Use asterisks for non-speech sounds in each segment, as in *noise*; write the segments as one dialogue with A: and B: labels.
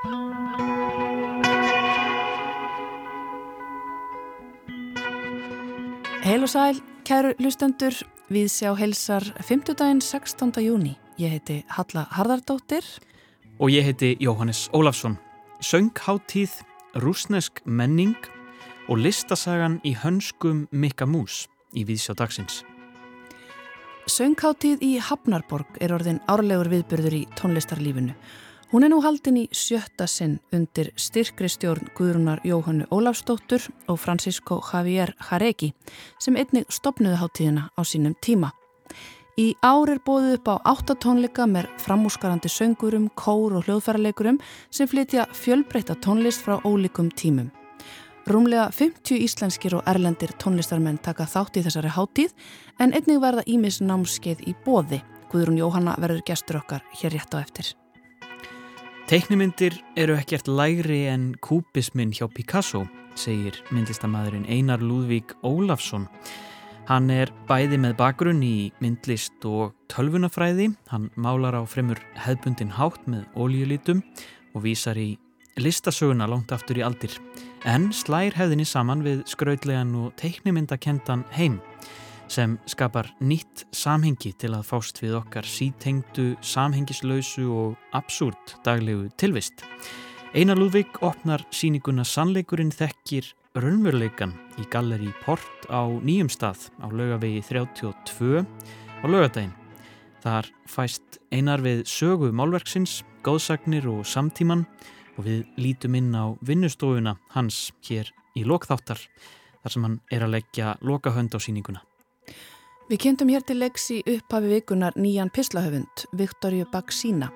A: Heil og sæl, kæru lustendur, við sjá heilsar 5. daginn 16. júni. Ég heiti Halla Harðardóttir.
B: Og ég heiti Jóhannes Ólafsson. Söngháttið, rúsnesk menning og listasagan í hönskum Mikka Mús í Víðsjá dagsins.
A: Söngháttið í Hafnarborg er orðin árlegur viðbyrður í tónlistarlífinu Hún er nú haldin í sjötta sinn undir styrkri stjórn Guðrunar Jóhannu Ólafsdóttur og Francisco Javier Jaregi sem einnig stopnuði háttíðina á sínum tíma. Í ár er bóðið upp á áttatónleika með framúskarandi söngurum, kór og hljóðfæraleikurum sem flytja fjölbreytta tónlist frá ólíkum tímum. Rúmlega 50 íslenskir og erlendir tónlistarmenn taka þátt í þessari háttíð en einnig verða ímis námskeið í bóði. Guðrun Jóhanna verður gestur okkar hér rétt á eftir.
B: Teiknimyndir eru ekkert lægri en kúbismin hjá Picasso, segir myndlistamæðurinn Einar Lúðvík Ólafsson. Hann er bæði með bakgrunn í myndlist og tölvunafræði. Hann málar á fremur hefbundin hátt með óljulítum og vísar í listasöguna langt aftur í aldir. En slær hefðinni saman við skrautlegan og teiknimyndakendan heim sem skapar nýtt samhengi til að fást við okkar sítengdu, samhengislausu og absúrt daglegu tilvist. Einar Lúðvík opnar síninguna Sannleikurinn þekkir raunveruleikan í Galleri Port á nýjum stað á lögavegi 32 á lögadaginn. Þar fæst einar við sögu málverksins, góðsagnir og samtíman og við lítum inn á vinnustofuna hans hér í lokþáttar þar sem hann er að leggja lokahönd á síninguna.
A: Við kynntum hér til leiks í upphafi vikunar nýjan pislahöfund, Viktorju Baksína.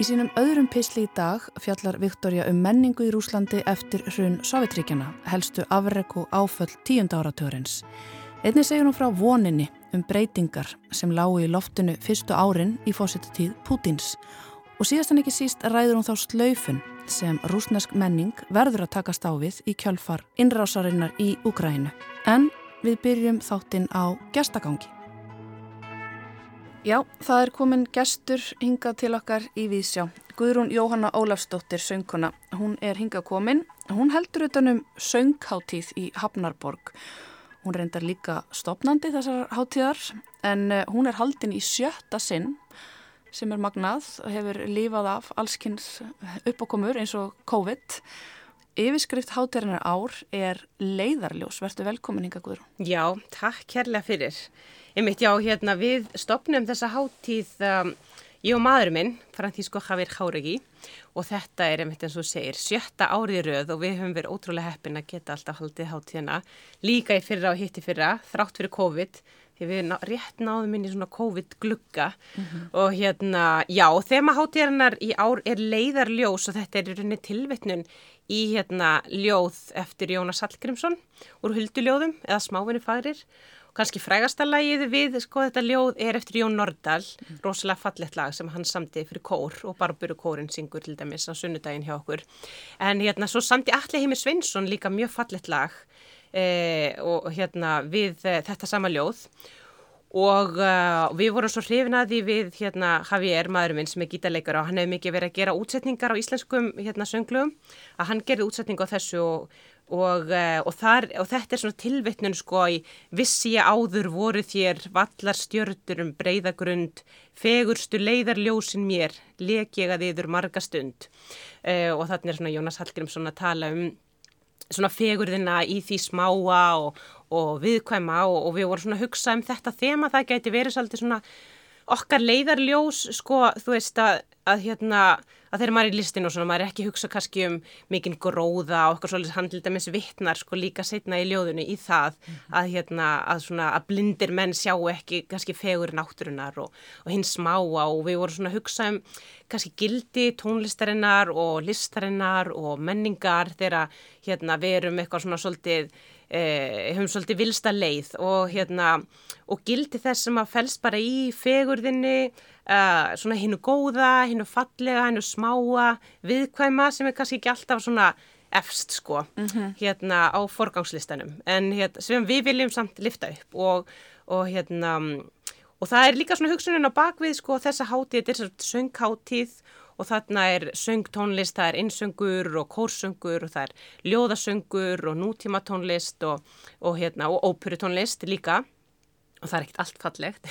A: Í sínum öðrum pisli í dag fjallar Viktorja um menningu í Rúslandi eftir hrun Sovjetríkjana, helstu afreg og áföll tíunda áratörins. Einni segur hún frá voninni um breytingar sem lágu í loftinu fyrstu árin í fósittíð Pútins og síðast en ekki síst ræður hún þá slaufun sem rúsnesk menning verður að takast á við í kjölfar innrásarinnar í Úgrænu. En við byrjum þáttinn á gestagangi. Já, það er komin gestur hingað til okkar í Vísjá. Guðrún Jóhanna Ólafsdóttir, söngkona, hún er hingað komin. Hún heldur utanum söngháttíð í Hafnarborg. Hún reyndar líka stopnandi þessar háttíðar en eh, hún er haldin í sjötta sinn sem er magnað og hefur lífað af allskynns uppákomur eins og COVID-19. Yfirskrift hátarinnar ár er leiðarljós. Vertu velkomin hinga Guður.
C: Já, takk kærlega fyrir. Einmitt já, hérna við stopnum þessa háttíð, um, ég og maður minn, Frantísko Javier Járegi og þetta er einmitt eins og segir sjötta árið rauð og við höfum verið ótrúlega heppin að geta alltaf haldið háttíðina líka í fyrra og hitti fyrra, þrátt fyrir COVID því við ná, rétt náðum inn í svona COVID-glugga mm -hmm. og hérna, já, þema háttíðarinnar í ár er leiðarljós og þetta er í rauninni tilvittnun í hérna ljóð eftir Jónas Hallgrímsson úr Hulduljóðum eða Smávinni fagrir og kannski frægasta lagið við sko þetta ljóð er eftir Jón Nordal mm. rosalega fallett lag sem hann samti fyrir kór og Barburu kórin syngur til dæmis á sunnudaginn hjá okkur en hérna svo samti Alli Heimir Sveinsson líka mjög fallett lag og hérna við eh, þetta sama ljóð. Og uh, við vorum svo hrifnaði við hérna Javier, maðurinn sem er gítarleikar og hann hefði mikið verið að gera útsetningar á íslenskum hérna sönglum að hann gerði útsetning á þessu og, og, uh, og, þar, og þetta er svona tilvittnun sko í vissi ég áður voru þér vallar stjördur um breyðagrund fegurstu leiðarljósin mér lek ég að yfir marga stund. Uh, og þannig er svona Jónas Hallgrímsson að tala um svona fegurðina í því smáa og, og viðkvæma og, og við vorum svona að hugsa um þetta þema, það gæti verið svolítið svona okkar leiðarljós sko, þú veist að, að hérna að þegar maður er í listinu og svona maður er ekki hugsa kannski um mikinn gróða og okkar svolítið handlitamis vittnar sko líka setna í ljóðinu í það mm -hmm. að hérna að svona að blindir menn sjá ekki kannski fegur náttúrunar og, og hins smáa og við vorum svona að hugsa um kannski gildi tónlistarinnar og listarinnar og menningar þegar hérna við erum eitthvað svona svolítið eh, hefum svolítið vilsta leið og, hérna, og gildi þess sem að fels bara í fegurðinni, uh, svona hinnu góða, hinnu fallega, hinnu smáa, viðkvæma sem er kannski ekki alltaf svona efst sko, mm -hmm. hérna á forgangslistanum, en hérna, sem við viljum samt lifta upp og, og hérna, og það er líka svona hugsunin á bakvið sko þessa hátíð, þetta er svona söngháttíð og þarna er söngtónlist, það er insöngur og kórsöngur og það er ljóðasöngur og nútímatónlist og, og, hérna, og óperutónlist líka og það er ekkert allt fallegt.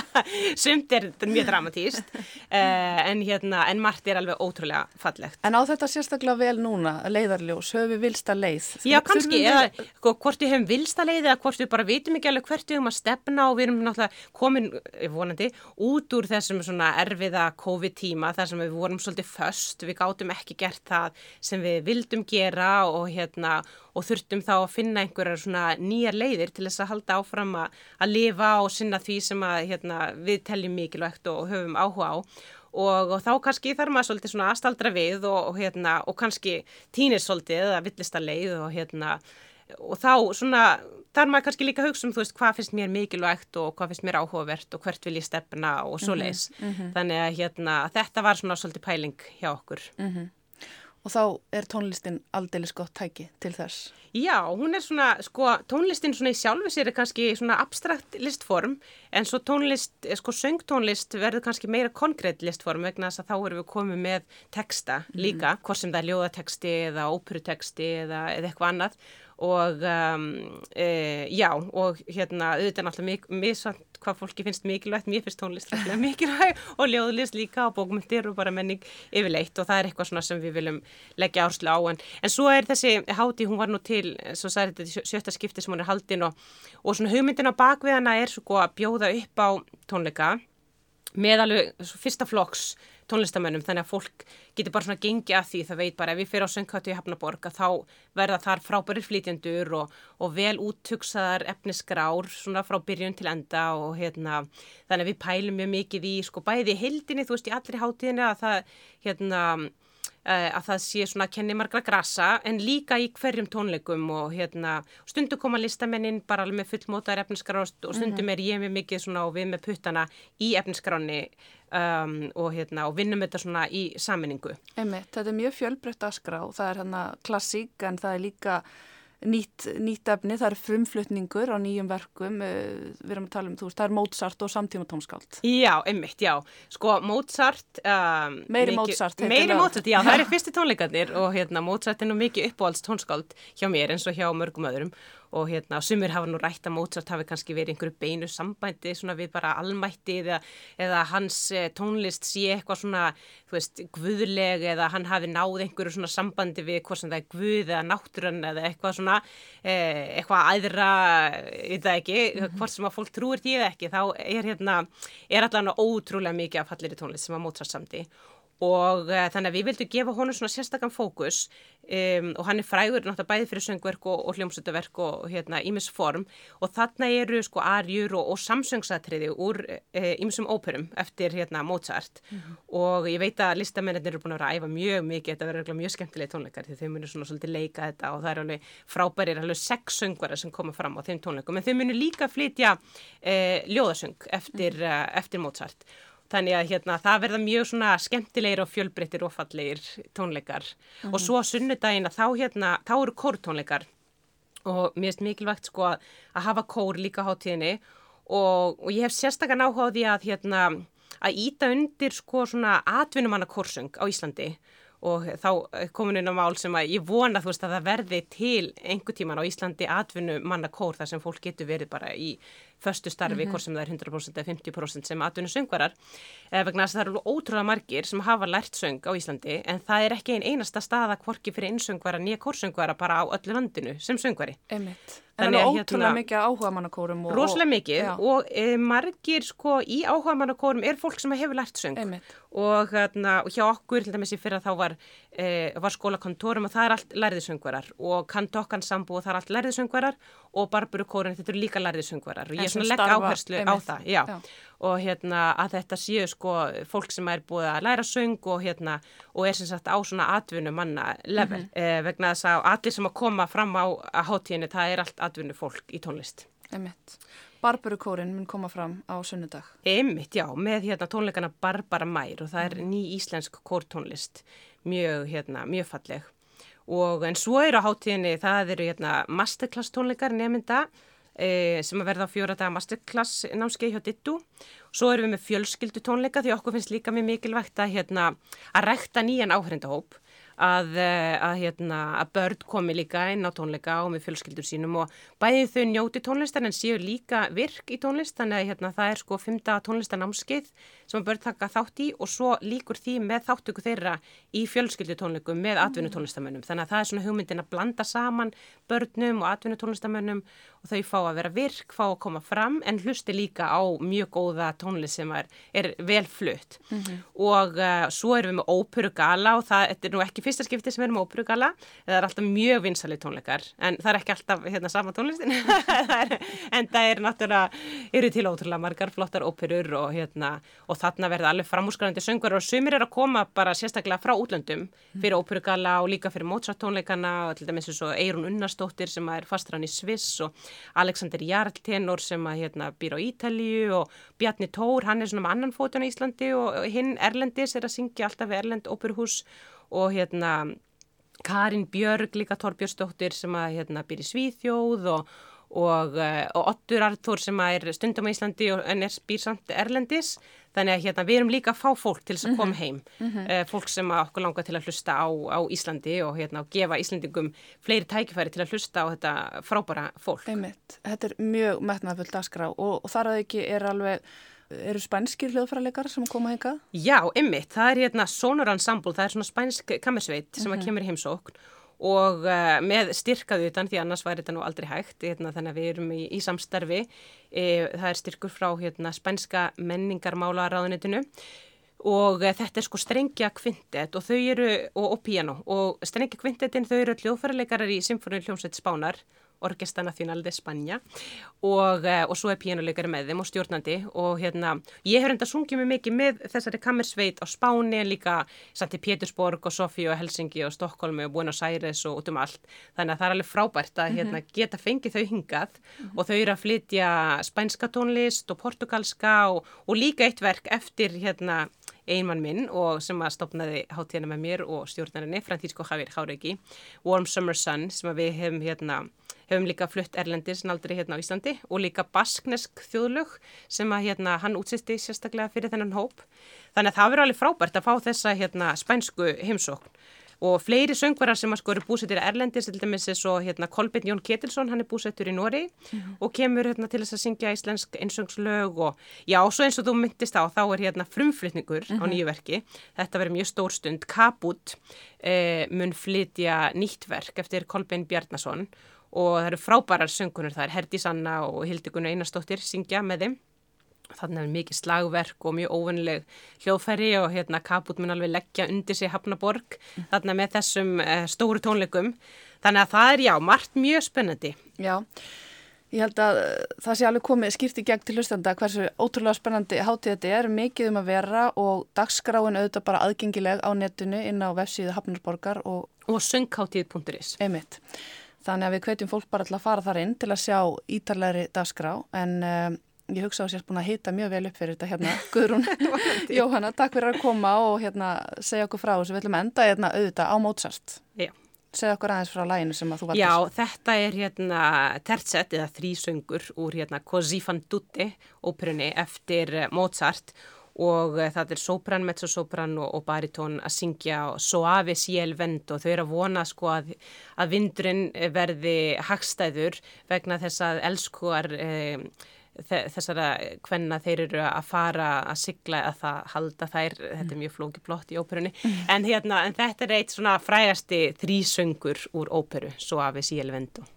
C: *laughs* Sumt er mjög dramatíst uh, *laughs* en hérna en margt er alveg ótrúlega fallegt.
A: En á þetta sérstaklega vel núna leiðarljós, höfum við vilsta leið?
C: Já kannski, eða sko, hvort við höfum vilsta leið eða hvort við bara vitum ekki alveg hvert við höfum að stefna og við erum náttúrulega komin eh, vonandi út úr þessum svona erfiða COVID tíma þar sem við vorum svolítið föst, við gátum ekki gert það sem við vildum gera og hérna og þurftum þá að finna einhverjar svona nýjar leiðir til þess að halda áfram að, að lifa og sinna því sem að, hérna, við teljum mikilvægt og höfum áhuga á og, og þá kannski þarf maður svolítið svona aðstaldra við og, og, hérna, og kannski týnir svolítið eða villista leið og hérna og þá svona þar maður kannski líka hugsa um þú veist hvað finnst mér mikilvægt og hvað finnst mér áhugavert og hvert vil ég stefna og svo leis mm -hmm. þannig að hérna þetta var svona svolítið pæling hjá okkur mm -hmm.
A: Og þá er tónlistin aldeilis gott tæki til þess?
C: Já, hún er svona, sko, tónlistin svona í sjálfu sér er kannski svona abstrakt listform en svo tónlist, eh, sko, söngtónlist verður kannski meira konkrétt listform vegna þess að þá erum við komið með texta líka, mm. hvort sem það er ljóðateksti eða óperuteksti eða, eða eitthvað annað og um, e, já, og hérna, auðvitað náttúrulega samt hvað fólki finnst mikilvægt, mér finnst tónlist *laughs* mikilvægt og ljóðlist líka og bókmyndir og bara menning yfirleitt. Og það er eitthvað svona sem við viljum leggja árslu á. En, en svo er þessi háti, hún var nú til svo særi þetta sjötta skipti sem hún er haldin og, og svona hugmyndin á bakviðana er svo að bjóða upp á tónleika með alveg fyrsta flokks tónlistamönnum þannig að fólk getur bara svona gengið að því það veit bara ef við fyrir á söngkvættu í Hafnaborg að þá verða þar frábærir flítjandur og, og vel úttugsaðar efnisgrár svona frá byrjun til enda og hérna þannig að við pælum mjög mikið í sko bæði hildinni þú veist í allri hátíðinni að það hérna Eh, að það sé svona að kenni margra grasa en líka í hverjum tónleikum og hérna stundu koma listamennin bara alveg með fullmótaðar efniskrást og stundum mhm. er ég með mikið svona og við með puttana í efniskráni um, og hérna og vinnum þetta svona í saminningu.
A: Einmitt, þetta er mjög fjölbreytt að skrá, það er hérna klassík en það er líka nýtt, nýtt efni, það er frumflutningur á nýjum verkum, eh, við erum að tala um þú veist, það er Mozart og samtíma tónskáld
C: Já, einmitt, já, sko Mozart um,
A: Meiri Mozart
C: Meiri Mozart, já, það er *laughs* fyrsti tónleikarnir og hérna Mozart er nú mikið uppáhalds tónskáld hjá mér eins og hjá mörgum öðrum og hérna, sumir hafa nú rætt að Mozart hafi kannski verið einhverju beinu sambændi svona við bara almætti eða, eða hans eh, tónlist sé eitthvað svona, þú veist, guðleg eða hann hafi náð einhverju svona sambandi við hvort sem það er guð eða náttúrann eða eitthvað svona, eh, eitthvað aðra, veit það ekki, -hmm. hvort sem að fólk trúir því eða ekki, þá er hérna, er allavega ótrúlega mikið af fallir í tónlist sem að Mozart samti og uh, þannig að við vildum gefa honum svona sérstakann fókus um, og hann er frægur náttúrulega bæði fyrir söngverk og, og hljómsöldaverk og hérna ímisform og þarna eru sko arjur og, og samsöngsatriði úr ímsum uh, óperum eftir hérna Mozart mm -hmm. og ég veit að listamennir eru búin að vera að æfa mjög mikið, þetta verður mjög skemmtilega tónleikar því þau munir svona svolítið leika þetta og það er alveg frábærir, alveg sex söngvara sem koma fram á þeim tónleikum en þau munir líka flytja uh, ljóðasöng eftir, -hmm. eftir Mozart Þannig að hérna, það verða mjög svona skemmtilegir og fjölbreyttir og fallegir tónleikar mm -hmm. og mhm. svo sunnudaginn að þá, hérna, þá eru kórtónleikar og mér finnst mikilvægt sko að, að hafa kór líka á tíðinni og, og ég hef sérstaklega náháði að, hérna, að íta undir sko svona atvinnumanna kórsung á Íslandi og þá komin inn á mál sem að ég vona þú veist að það verði til einhver tíman á Íslandi atvinnu manna kór þar sem fólk getur verið bara í förstu starfi, mm -hmm. hvort sem það er 100% eða 50% sem atvinnu söngvarar eða vegna þess að það eru ótrúlega margir sem hafa lært söng á Íslandi en það er ekki einn einasta staða kvorki fyrir einsöngvara nýja kórsöngvara bara á öllu landinu sem söngvari.
A: Emitt. En það er ótrúlega hérna, mikið áhuga mannakórum.
C: Róslega mikið já. og e, margir sko í áhuga mannakórum er fólk sem hefur lært söng Einmitt. og, hérna, hjá okkur, til dæmis í fyrra þá var, e, var skólakontórum og það er allt lærðisöngvarar og kantokkan sambú og það er allt lærðisöngvarar og barburukórin þetta eru líka lærðisöngvarar og ég er svona legg áherslu á það. Já. Já og hérna að þetta séu sko fólk sem er búið að læra söng og hérna og er sem sagt á svona atvinnu manna level mm -hmm. eh, vegna þess að allir sem að koma fram á að hátíðinni það er allt atvinnu fólk í tónlist.
A: Emitt. Barbarukórin mun koma fram á sunnudag.
C: Emitt, já, með hérna tónleikana Barbara Mær og það er mhm. ný íslensk kórtónlist, mjög hérna, mjög falleg og en svo eru á hátíðinni það eru hérna masterclass tónleikar nefnda e, sem að verða á fjóra daga masterclass námskeið hjá Dittu. Svo erum við með fjölskyldu tónleika því okkur finnst líka mjög mikilvægt að, hérna, að rekta nýjan áhrindahóp að, eh, að, hérna, að börn komi líka inn á tónleika og með fjölskyldur sínum og bæðið þau njóti tónlistar en séu líka virk í tónlist. Þannig að hérna, það er sko fymta tónlistanámskeið sem börn taka þátt í og svo líkur því með þáttöku þeirra í fjölskyldutónleikum með atvinnutónlistamönnum þannig að það er svona hugmyndin að blanda saman börnum og atvinnutónlistamönnum og þau fá að vera virk, fá að koma fram en hlusti líka á mjög góða tónlist sem er, er vel flutt. Mm -hmm. og uh, svo erum við með óperugala og það er nú ekki fyrsta skipti sem við erum með óperugala það er alltaf mjög vinsalið tónleikar en það er ekki alltaf hérna sama tónlistin. *laughs* En það er náttúrulega eru til ótrúlega margar flottar óperur og, hérna, og þarna verða alveg framúrskarandi söngur og sumir er að koma bara sérstaklega frá útlöndum fyrir óperugala og líka fyrir Mozart tónleikana og til dæmis eins og Eirun Unnarsdóttir sem er fastrann í Sviss og Alexander Jarl tenor sem að hérna býr á Ítalíu og Bjarni Tór, hann er svona með annan fótun á Íslandi og hinn Erlendis er að syngja alltaf við Erlend óperuhús og hérna Karin Björg, líka Torbjörnsdóttir sem að hérna býr í Svíþjóð og og, eh, og Ottur Arþór sem er stundum á Íslandi en er spýrsamt Erlendis þannig að hérna, við erum líka að fá fólk til þess að koma mhm. heim mm -hmm. uh, fólk sem okkur langar til að hlusta á, á Íslandi og hérna, gefa Íslandingum fleiri tækifæri til að hlusta á þetta frábæra fólk
A: Einmitt. Þetta er mjög metnaðfull dagskrá og, og þar að ekki er alveg eru spænskir hljóðfæralegar sem koma hinga?
C: Já, einmitt, það er hérna Sonor Ensemble, það er svona spænsk kammersveit sem mm -hmm. kemur heimsókn og uh, með styrkaðu utan því annars væri þetta nú aldrei hægt hérna, þannig að við erum í, í samstarfi. E, það er styrkur frá hérna, spænska menningarmála ráðunitinu og uh, þetta er sko strengja kvintet og þau eru, og, og piano og strengja kvintetin þau eru hljóðfæraleikarar í Symfóni hljómsveit Spánar Orgesta Nacional de Spanja og, eh, og svo er píjánuleikari með þeim og stjórnandi og hérna, ég hef reynda sungið mig mikið með þessari kammersveit á Spáni líka samt í Pétursborg og Sofí og Helsingi og Stokkólmi og Buenos Aires og út um allt þannig að það er alveg frábært að hérna, mhm. geta fengið þau hingað mm -hmm. og þau eru að flytja spænska tónlist og portugalska og, og líka eitt verk eftir hérna einmann minn og sem að stopnaði hátíðana með mér og stjórnarinni, Frantísko Javier Háreiki, Warm Summer Sun sem við hefum hérna hefum líka flutt erlendir sem aldrei hérna á Íslandi og líka basknesk þjóðlög sem að hérna hann útsisti sérstaklega fyrir þennan hóp. Þannig að það verður alveg frábært að fá þessa hérna spænsku heimsókn og fleiri söngvarar sem sko eru búsettir í Erlendis, til dæmis er svo hérna Kolbjörn Jón Ketilsson, hann er búsettur í Nóri mm og kemur hérna til þess að syngja íslensk einsöngslög og já, og svo eins og þú myndist á, þá er hérna frumflytningur mm -hmm. á mhm. nýju verki, þetta verður mjög stór stund, Kabut eh, mun flytja nýtt verk eftir Kolbjörn Bjarnason og það eru frábærar söngunur, það er Herdi Sanna og Hildegun Einarstóttir syngja með þeim þannig að mikið slagverk og mjög óvenileg hljóðfæri og hérna Kaput mun alveg leggja undir sig Hafnaborg mm. þannig að með þessum uh, stóru tónleikum. Þannig að það er já, margt mjög spennandi.
A: Já, ég held að uh, það sé alveg komið skýrt í gegn til hlustanda hversu ótrúlega spennandi hátíð þetta er mikið um að vera og dagskráin auðvitað bara aðgengileg á netinu inn á vefsíðu Hafnaborgar og,
C: og sönghátíð.is
A: Einmitt. Þannig að við hvetjum fólk bara til að fara þar inn til að sjá ítalegri dagskrá en um, ég hugsa á að sér búin að hýta mjög vel upp fyrir þetta hérna *laughs* Guðrún Jóhanna, takk fyrir að koma og hérna segja okkur frá þessu, við að enda hérna auðvitað á Mozart.
C: Já.
A: Segja okkur aðeins frá læginu sem að þú
C: valdur. Já, þetta er hérna tertsett eða þrísöngur úr hérna Così fan tutte óperunni eftir Mozart og og eh, það er sopran, mezzosopran og, og baritón að syngja Soave Ciel Vento. Þau eru að vona sko að, að vindurinn verði hagstæður vegna þess að elskuar e, þessara hvenna þeir eru að fara að sigla að það halda þær, mm. þetta er mjög flóki blott í óperunni, mm. en, hérna, en þetta er eitt svona frægasti þrísöngur úr óperu, Soave Ciel Vento.
A: Einn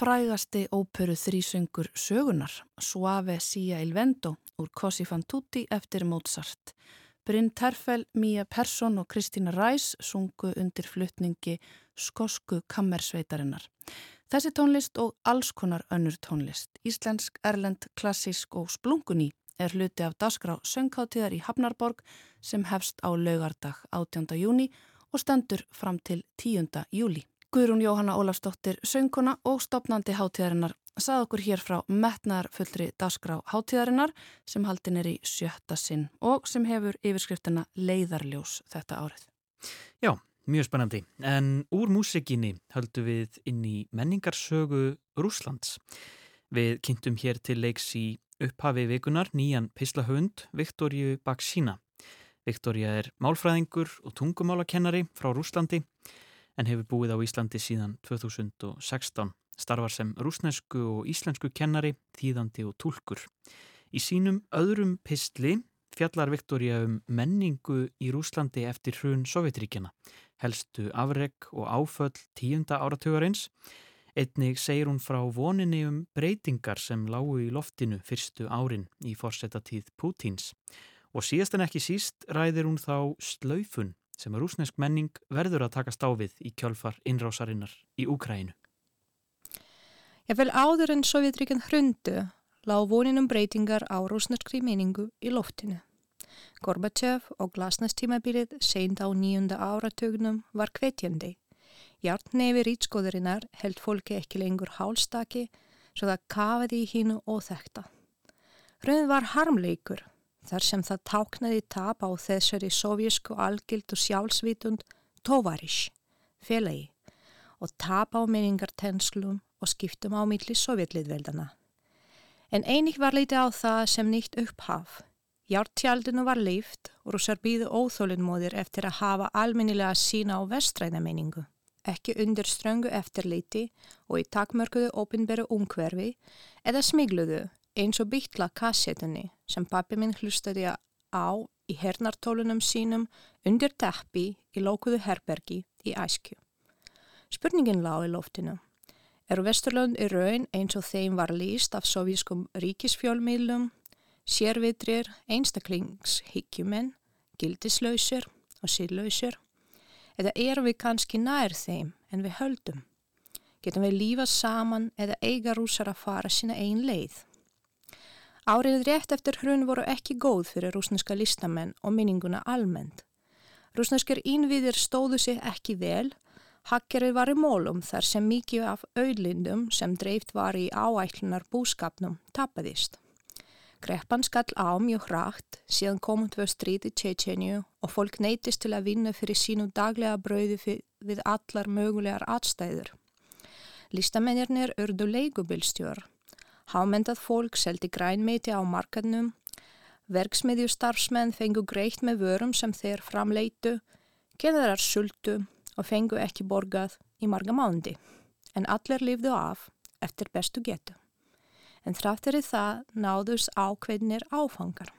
A: frægasti óperu þrísöngur sögunar, Suave Sia il Vento, úr Cosi fan tutti eftir Mozart. Brynn Terfell, Mía Persson og Kristína Ræs sungu undir flutningi skosku kammersveitarinnar. Þessi tónlist og alls konar önnur tónlist, íslensk, erlend, klassísk og splunguní er hluti af dasgrá söngkáttíðar í Hafnarborg sem hefst á laugardag 18. júni og stendur fram til 10. júli. Guðrún Jóhanna Ólafsdóttir, söngkona og stopnandi hátíðarinnar, sað okkur hér frá metnar fullri dasgrá hátíðarinnar sem haldin er í sjötta sinn og sem hefur yfirskriftina leiðarljós þetta árið.
B: Já, mjög spennandi. En úr músikinni höldum við inn í menningarsögu Rúslands. Við kynntum hér til leiks í upphafi vikunar nýjan pislahöfund Viktorju Baksína. Viktorja er málfræðingur og tungumálakennari frá Rúslandi en hefur búið á Íslandi síðan 2016. Starfar sem rúsnesku og íslensku kennari, þýðandi og tólkur. Í sínum öðrum pistli fjallar Viktoria um menningu í Rúslandi eftir hrun Sovjetríkjana, helstu afreg og áföll tíunda áratugarins. Einnig segir hún frá voninni um breytingar sem lágu í loftinu fyrstu árin í fórsetatíð Pútins. Og síðast en ekki síst ræðir hún þá slaufun sem að rúsnesk menning verður að taka stáfið í kjölfar innrásarinnar í Úkræinu.
D: Ég vel áður en Sovjetríkinn hrundu lág voninum breytingar á rúsneskri menningu í loftinu. Gorbachev og glasnastímabilið seint á nýjunda áratögnum var kvetjandi. Hjartnefi rýtskóðurinnar held fólki ekki lengur hálstaki svo það kafaði í hínu óþekta. Hrunið var harmleikur þar sem það táknaði tap á þessari sovjísku algild og sjálfsvitund tovarish, félagi, og tap á meningartenslum og skiptum á milli sovjetliðveldana. En einig var leiti á það sem nýtt upphaf. Hjártjaldinu var leift og rúsar býðu óþólinnmóðir eftir að hafa alminnilega sína á vestræna meiningu. Ekki undir ströngu eftirleiti og í takmörkuðu ópinberu umhverfi eða smigluðu eins og bytla kassetunni sem pappi minn hlustaði á í hernartólunum sínum undir teppi í lókuðu herbergi í æskju. Spurningin lág í loftinu. Er Vesturlund í raun eins og þeim var líst af sovískum ríkisfjölmiðlum, sérvitrir, einstaklingshyggjuminn, gildislausir og síðlausir? Eða erum við kannski nær þeim en við höldum? Getum við lífað saman eða eiga rúsar að fara sína einn leið? Árið rétt eftir hrun voru ekki góð fyrir rúsneska listamenn og minninguna almennt. Rúsneskir ínviðir stóðu sig ekki vel, hakkerið var í mólum þar sem mikið af auðlindum sem dreift var í áætlunar búskapnum tapadist. Greppan skall á mjög hrægt, síðan komum tvö stríti Tjetjenju og fólk neytist til að vinna fyrir sínu daglega brauði við allar mögulegar atstæður. Listamennirnir urdu leigubilstjórn Hámendað fólk seldi grænmeiti á markarnum, verksmiðjustarfsmenn fengu greitt með vörum sem þeir framleitu, kennarar sultu og fengu ekki borgað í marga mándi, en allir lifðu af eftir bestu getu. En þráttir í það náðus ákveðnir áfangar.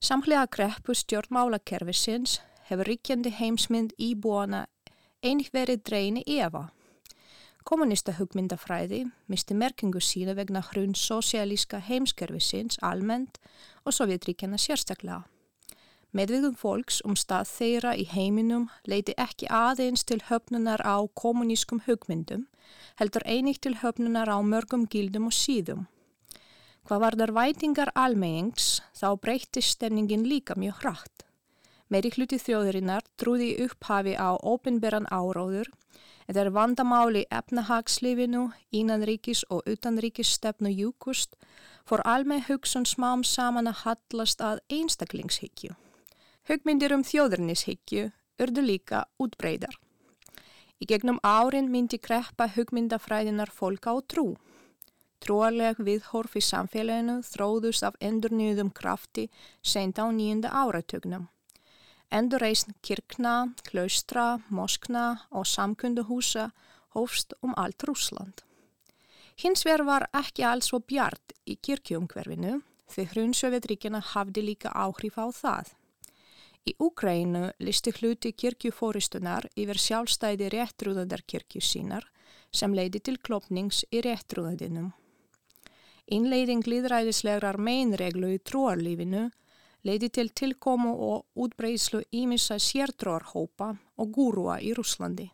D: Samhlega greppu stjórnmálakerfisins hefur ríkjandi heimsmynd íbúana einig verið dreini Eva Kommunista hugmyndafræði misti merkingu sína vegna hrun sosialíska heimskerfisins almennt og Sovjetríkjana sérstaklega. Medviðum fólks um stað þeirra í heiminum leiti ekki aðeins til höfnunar á kommunískum hugmyndum, heldur einig til höfnunar á mörgum gildum og síðum. Hvað var þar vætingar almennings þá breytti stenningin líka mjög hratt. Meiri hluti þjóðurinnar trúði upphafi á ópenberan áráður Þetta er vandamáli efnahagslifinu, innanríkis og utanríkis stefnu júkust fór alveg hugsun smám saman að hallast að einstaklingshyggju. Hugmyndir um þjóðurnishyggju urdu líka útbreyðar. Í gegnum árin myndi kreppa hugmyndafræðinar fólk á trú. Trúarleg viðhorf í samfélaginu þróðust af endurnýðum krafti sent á nýjunda áratögnum. Endurreisn kirkna, klaustra, moskna og samkunduhúsa hófst um allt Rúsland. Hins vegar var ekki alls svo bjart í kirkjumhverfinu því hrunsöfetríkina hafði líka áhrif á það. Í Úkrænu listi hluti kirkjufóristunar yfir sjálfstæði réttrúðandar kirkju sínar sem leidi til klopnings í réttrúðinum. Innleiðing líðræðislegar meinreglu í trúarlífinu leidi til tilkomu og útbreyslu ímissa sértrúarhópa og gúrua í Rúslandi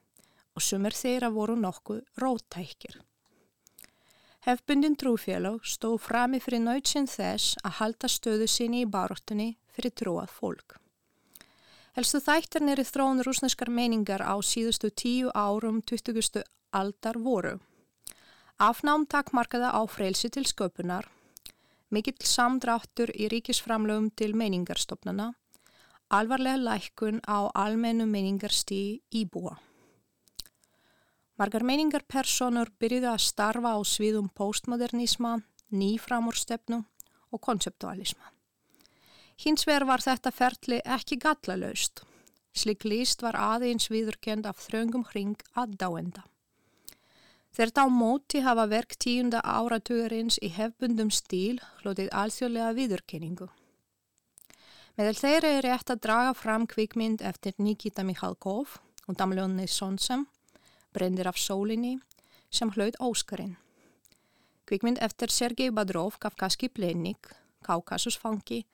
D: og sumir þeirra voru nokkuð róttækir. Hefbundin trúfélag stóð frami fyrir nöytsinn þess að halda stöðu sinni í baróttunni fyrir trúað fólk. Helstu þættarnir í þróun rúsneskar meiningar á síðustu tíu árum 20. aldar voru Afnám takmarkaða á freilsi til sköpunar, mikill samdráttur í ríkisframlöfum til meiningarstofnana, alvarlega lækkun á almennu meiningarstíi íbúa. Margar meiningarpersonur byrjuði að starfa á sviðum postmodernisma, nýframúrstefnu og konseptualisma. Hins vegar var þetta ferli ekki gallalaust. Slik líst var aðeins viðurkend af þröngum hring að dáenda. Þeir þá móti hafa verk tíunda áratugurins í hefbundum stíl hlutið alþjóðlega viðurkenningu. Meðal þeirra er rétt að draga fram kvikmynd eftir Nikita Mikhalkov og Damljóni Sonsam, Brendir af sólinni, sem hlaut Óskarinn. Kvikmynd eftir Sergei Badrov, Kafkaski Plennik, Kaukasusfangi,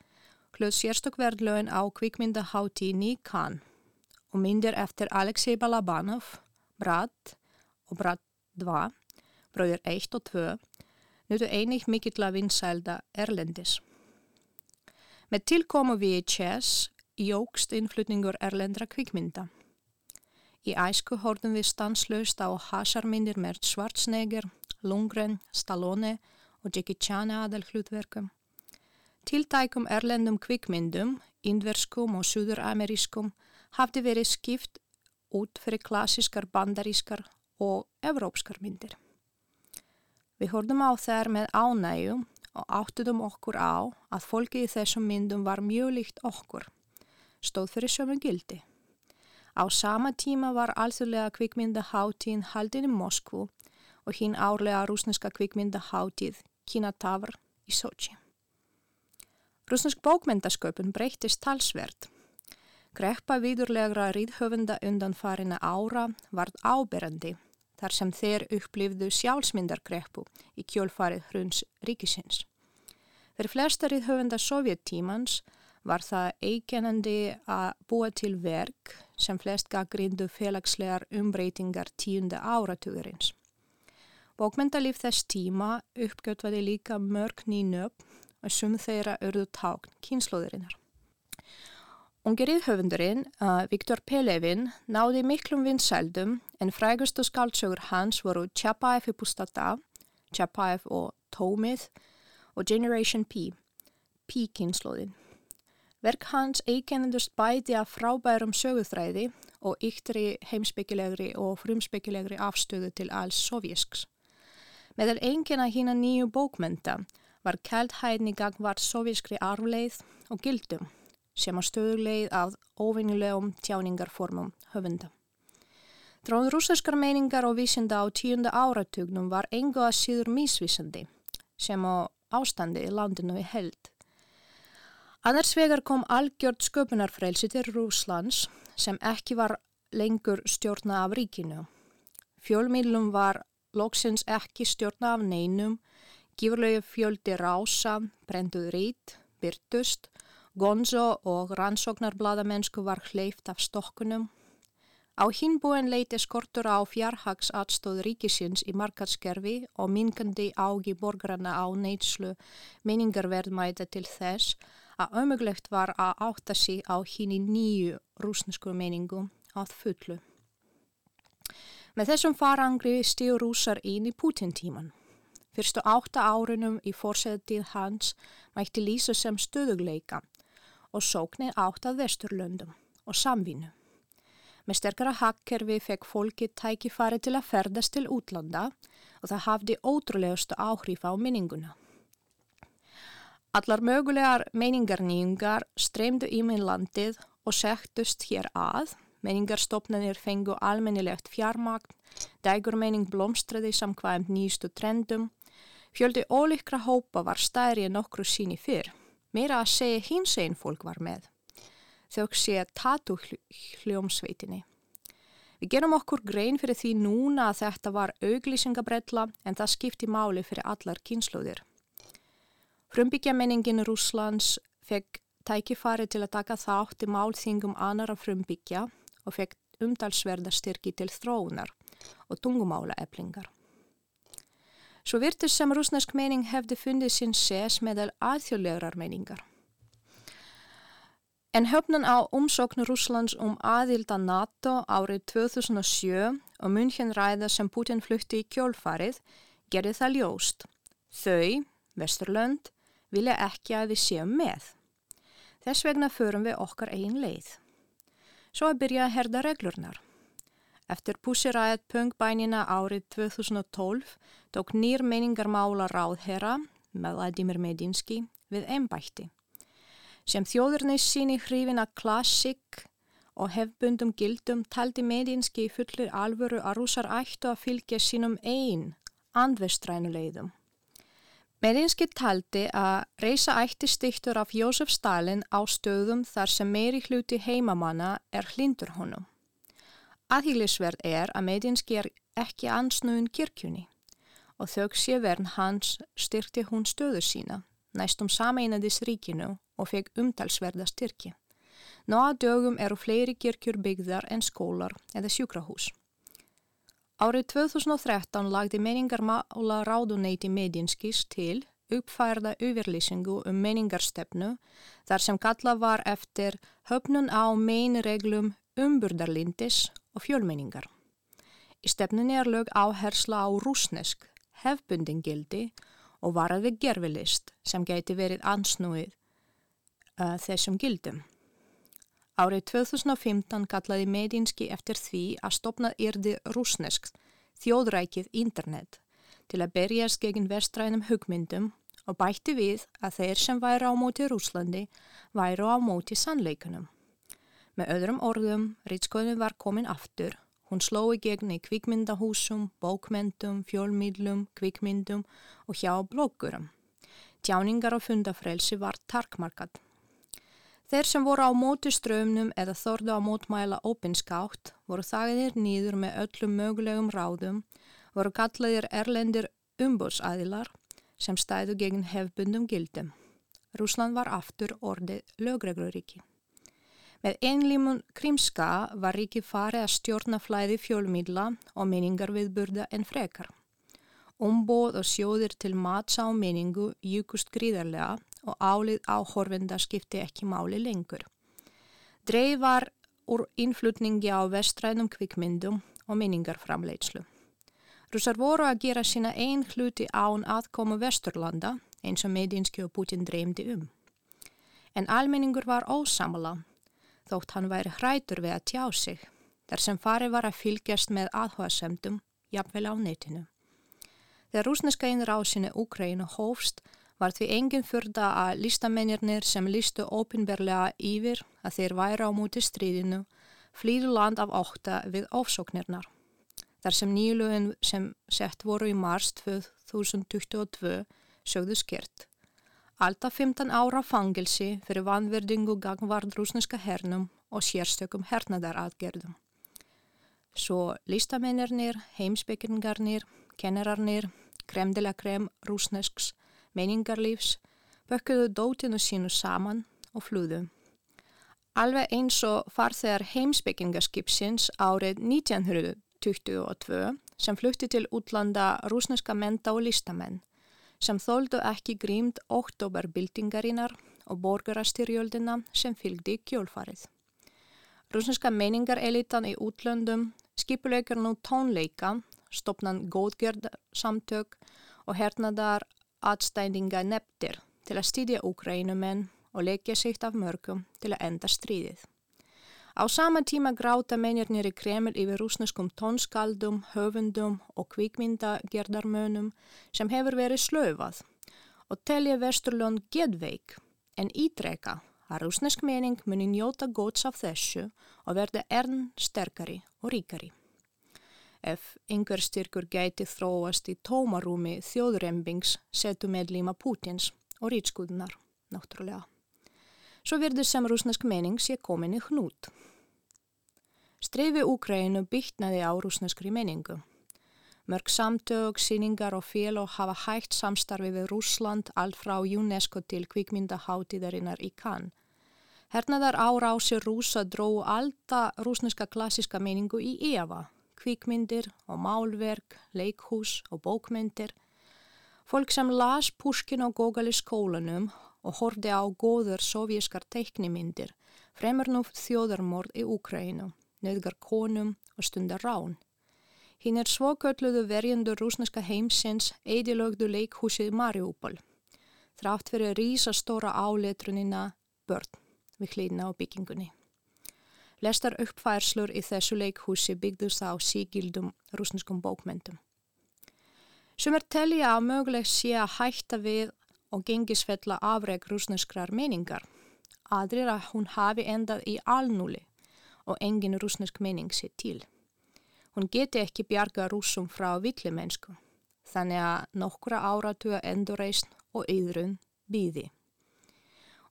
D: hlaut sérstökverðlögin á kvikmyndaháttíni Cannes og myndir eftir Alexei Balabanov, Brad og Brad 2, bröður 1 og 2, nutu einig mikill að vinsælda erlendis. Með tilkomu VHS jógst innflutningur erlendra kvikmynda. Í æsku hórdum við stanslaust á hasarmyndir með Schwarzenegger, Lundgren, Stallone og Jackie Chan aðal hlutverkum. Tiltækum erlendum kvikmyndum, indverskum og suðuramerískum hafði verið skipt út fyrir klassískar bandarískar og evrópskar myndir. Við horfum á þær með ánægu og áttuðum okkur á að fólki í þessum myndum var mjög líkt okkur, stóð fyrir sömu gildi. Á sama tíma var alþjóðlega kvikmyndaháttíð haldin í Moskvu og hinn árlega rúsneska kvikmyndaháttíð Kinatavr í Sochi. Rúsnesk bókmyndasköpun breytist talsvert. Greppa viðurlegra ríðhöfunda undan farina ára varð áberandi þar sem þeir upplifðu sjálfsmyndargreppu í kjólfarið hruns ríkisins. Fyrir flestarið höfenda sovjettímans var það eikenandi að búa til verk sem flest gaggrindu félagslegar umbreytingar tíunda áratugurins. Bókmyndalíf þess tíma uppgötvaði líka mörg nýnöp og sum þeirra örðu tákn kynnslóðurinnar. Ungirið höfundurinn, uh, Viktor Pelevin, náði miklum vinsældum en frægustu skáltsögur hans voru Tjapaev í Pustata, Tjapaev og Tómið og Generation P, P-kynnslóðin. Verk hans eikennendust bæti af frábærum söguþræði og yktri heimsbyggilegri og frumsbyggilegri afstöðu til alls sovjísks. Meðal engina hína nýju bókmenta var kældhæðni gangvart sovjískri arfleið og gildum sem á stöðulegið af óvinnilegum tjáningarformum höfunda. Dráð rúsarskar meiningar og vísinda á tíunda áratugnum var enga að síður mísvísandi sem á ástandi í landinu í held. Annars vegar kom algjörd sköpunarfrelsi til Rúslands sem ekki var lengur stjórna af ríkinu. Fjölmiðlum var loksins ekki stjórna af neinum, gífurlegu fjöldi rása, brenduð rít, byrtust Gonzo og rannsóknarbladamennsku var hleyft af stokkunum. Á hinbúin leiti skortur á fjarhags aðstóð ríkisins í markatskerfi og minkandi ági borgarna á neidslu meningarverðmæta til þess að ömuglegt var að átta sig á hinn í nýju rúsnesku meningu að fullu. Með þessum farangri stíu rúsar inn í Putin-tíman. Fyrstu átta árunum í fórsetið hans mætti lýsa sem stöðugleika og sóknir átt að vesturlöndum og samvínu. Með sterkara hakkerfi fekk fólki tækifari til að ferðast til útlanda og það hafði ótrúlegustu áhrif á minninguna. Allar mögulegar meiningarnýjungar streymdu í minn landið og sektust hér að. Meiningarstofnanir fengu almennilegt fjarmagn, dægurmeining blómstræði samkvæmt nýstu trendum. Fjöldi ólíkra hópa var stærri en nokkru síni fyrr meira að segja hinsegin fólk var með. Þau sé tatu hljómsveitinni. Við gerum okkur grein fyrir því núna að þetta var auglýsingabrella en það skipti máli fyrir allar kynsluðir. Frumbyggja-menningin Rúslands fekk tækifari til að taka þátt í málþingum annara frumbyggja og fekk umdalsverða styrki til þróunar og tungumála eflingar. Svo virtus sem rúsnesk mening hefði fundið sín ses meðal aðþjóðlegar meningar. En höfnun á umsóknu Rúslands um aðilda NATO árið 2007 og munkjenræða sem Putin flutti í kjólfarið gerði það ljóst. Þau, Vesturlönd, vilja ekki að við séum með. Þess vegna förum við okkar einn leið. Svo að byrja að herda reglurnar. Eftir púsiræðet pungbænina árið 2012 tók nýr meiningarmála ráðherra, Vladimir Medinski, við einbætti. Sem þjóðurni síni hrifin að klassik og hefbundum gildum taldi Medinski fullir alvöru að rúsar ættu að fylgja sínum einn andvestrænuleiðum. Medinski taldi að reysa ætti styktur af Jósef Stalin á stöðum þar sem meiri hluti heimamanna er hlindur honum. Aðhýlisverð er að Medinski er ekki ansnúin kirkjunni og þau sé verðn hans styrkti hún stöðu sína næstum sameinandis ríkinu og feg umtalsverða styrki. Ná að dögum eru fleiri kirkjur byggðar en skólar eða sjúkrahús. Árið 2013 lagdi meningarmála ráðuneyti Medinskis til uppfærða yfirlýsingu um meningarstefnu þar sem kalla var eftir höfnun á meinreglum umburdarlindis og fjölmeningar. Í stefnunni er lög áhersla á rúsnesk, hefbundingildi og varaði gerfilist sem gæti verið ansnúið uh, þessum gildum. Árið 2015 kallaði Medinski eftir því að stopnað yrði rúsneskt þjóðrækið internet til að berjast gegn vestrænum hugmyndum og bætti við að þeir sem væri á móti Rúslandi væri á móti sannleikunum. Með öðrum orðum, rítskóðin var komin aftur. Hún slói gegn í kvikmyndahúsum, bókmyndum, fjólmýdlum, kvikmyndum og hjá bloggurum. Tjáningar og fundafrelsi var tarkmarkat. Þeir sem voru á móti strömnum eða þorðu á mótmæla opinskátt voru þagiðir nýður með öllum mögulegum ráðum, voru kallaðir erlendir umbúsæðilar sem stæðu gegn hefbundum gildum. Rúsland var aftur orðið lögregluríki. Með einlímun krimska var ríki farið að stjórna flæði fjölmíla og meningarviðburða en frekar. Umbóð og sjóðir til matsa og meningu júkust gríðarlega og álið áhorfenda skipti ekki máli lengur. Dreif var úr innflutningi á vestrænum kvikmyndum og minningarframleidslu. Rúsar voru að gera sína einn hluti án aðkomu Vesturlanda eins og Medinski og Putin dreymdi um. En almenningur var ósamala þótt hann væri hrætur við að tjá sig þar sem fari var að fylgjast með aðhugasemdum jafnvel á netinu. Þegar rúsneska innrásinni Úkrænu hófst var því enginn fyrda að listamennirnir sem listu ópinberlega yfir að þeir væri á múti stríðinu flýðu land af ókta við ofsóknirnar. Þar sem nýluðin sem sett voru í mars 2022 sögðu skert. Alltaf 15 ára fangilsi fyrir vanverðingu gangvard rúsneska hernum og sérstökum hernaðaraðgerðum. Svo listamennirnir, heimsbyggingarnir, kennararnir, kremdilega krem rúsnesks meningarlífs, bökkuðu dótinu sínu saman og flúðu. Alveg eins og farþegar heimsbyggingaskipsins árið 1922 sem flutti til útlanda rúsneska menta og listamenn sem þóldu ekki grímd oktoberbildingarinnar og borgarastyrjöldina sem fylgdi kjólfarið. Rúsneska meningarelitan í útlöndum skipuleikar nú tónleika, stopnan góðgerðsamtök og hernaðar atstændinga nefndir til að stýdja Úkrænumenn og leggja sitt af mörgum til að enda stríðið. Á sama tíma gráta mennirnir í Kreml yfir rúsneskum tónskaldum, höfundum og kvikmyndagerdarmönum sem hefur verið slöfað og telja Vesturlund gedveik en ítreka að rúsnesk mening muni njóta góts af þessu og verða ern sterkari og ríkari ef einhver styrkur gæti þróast í tómarúmi þjóðrembings setu meðlíma Pútins og rýtskuðunar, náttúrulega. Svo verður sem rúsnesk mening sé komin í hnút. Streifi Úkrænu byggnaði á rúsneskri meningu. Mörg samtök, síningar og félag hafa hægt samstarfi við Rúsland allt frá UNESCO til kvikmyndaháttíðarinnar í Cannes. Hernaðar árásir rúsa dró alltaf rúsneska klassiska meningu í Eva, kvikmyndir og málverk, leikhús og bókmyndir. Fólk sem las Pushkin og Gogol í skólanum og horfði á góður sovjískar teiknimyndir fremur nú þjóðarmord í Úkrænu, nöðgar konum og stundar rán. Hinn er svokölluðu verjendur rúsneska heimsins eidilögdu leikhúsið Mariupol, þrátt fyrir rísastóra áletrunina börn við hlýna á byggingunni. Lestar uppfærslur í þessu leikhúsi byggðust á sígildum rúsneskum bókmyndum. Sumar telja að mögulegt sé að hætta við og gengisfella afreg rúsneskrar meningar. Aðrir að hún hafi endað í alnúli og engin rúsnesk mening sé til. Hún geti ekki bjarga rúsum frá villimennsku, þannig að nokkura áratuga endurreysn og yðrun býði.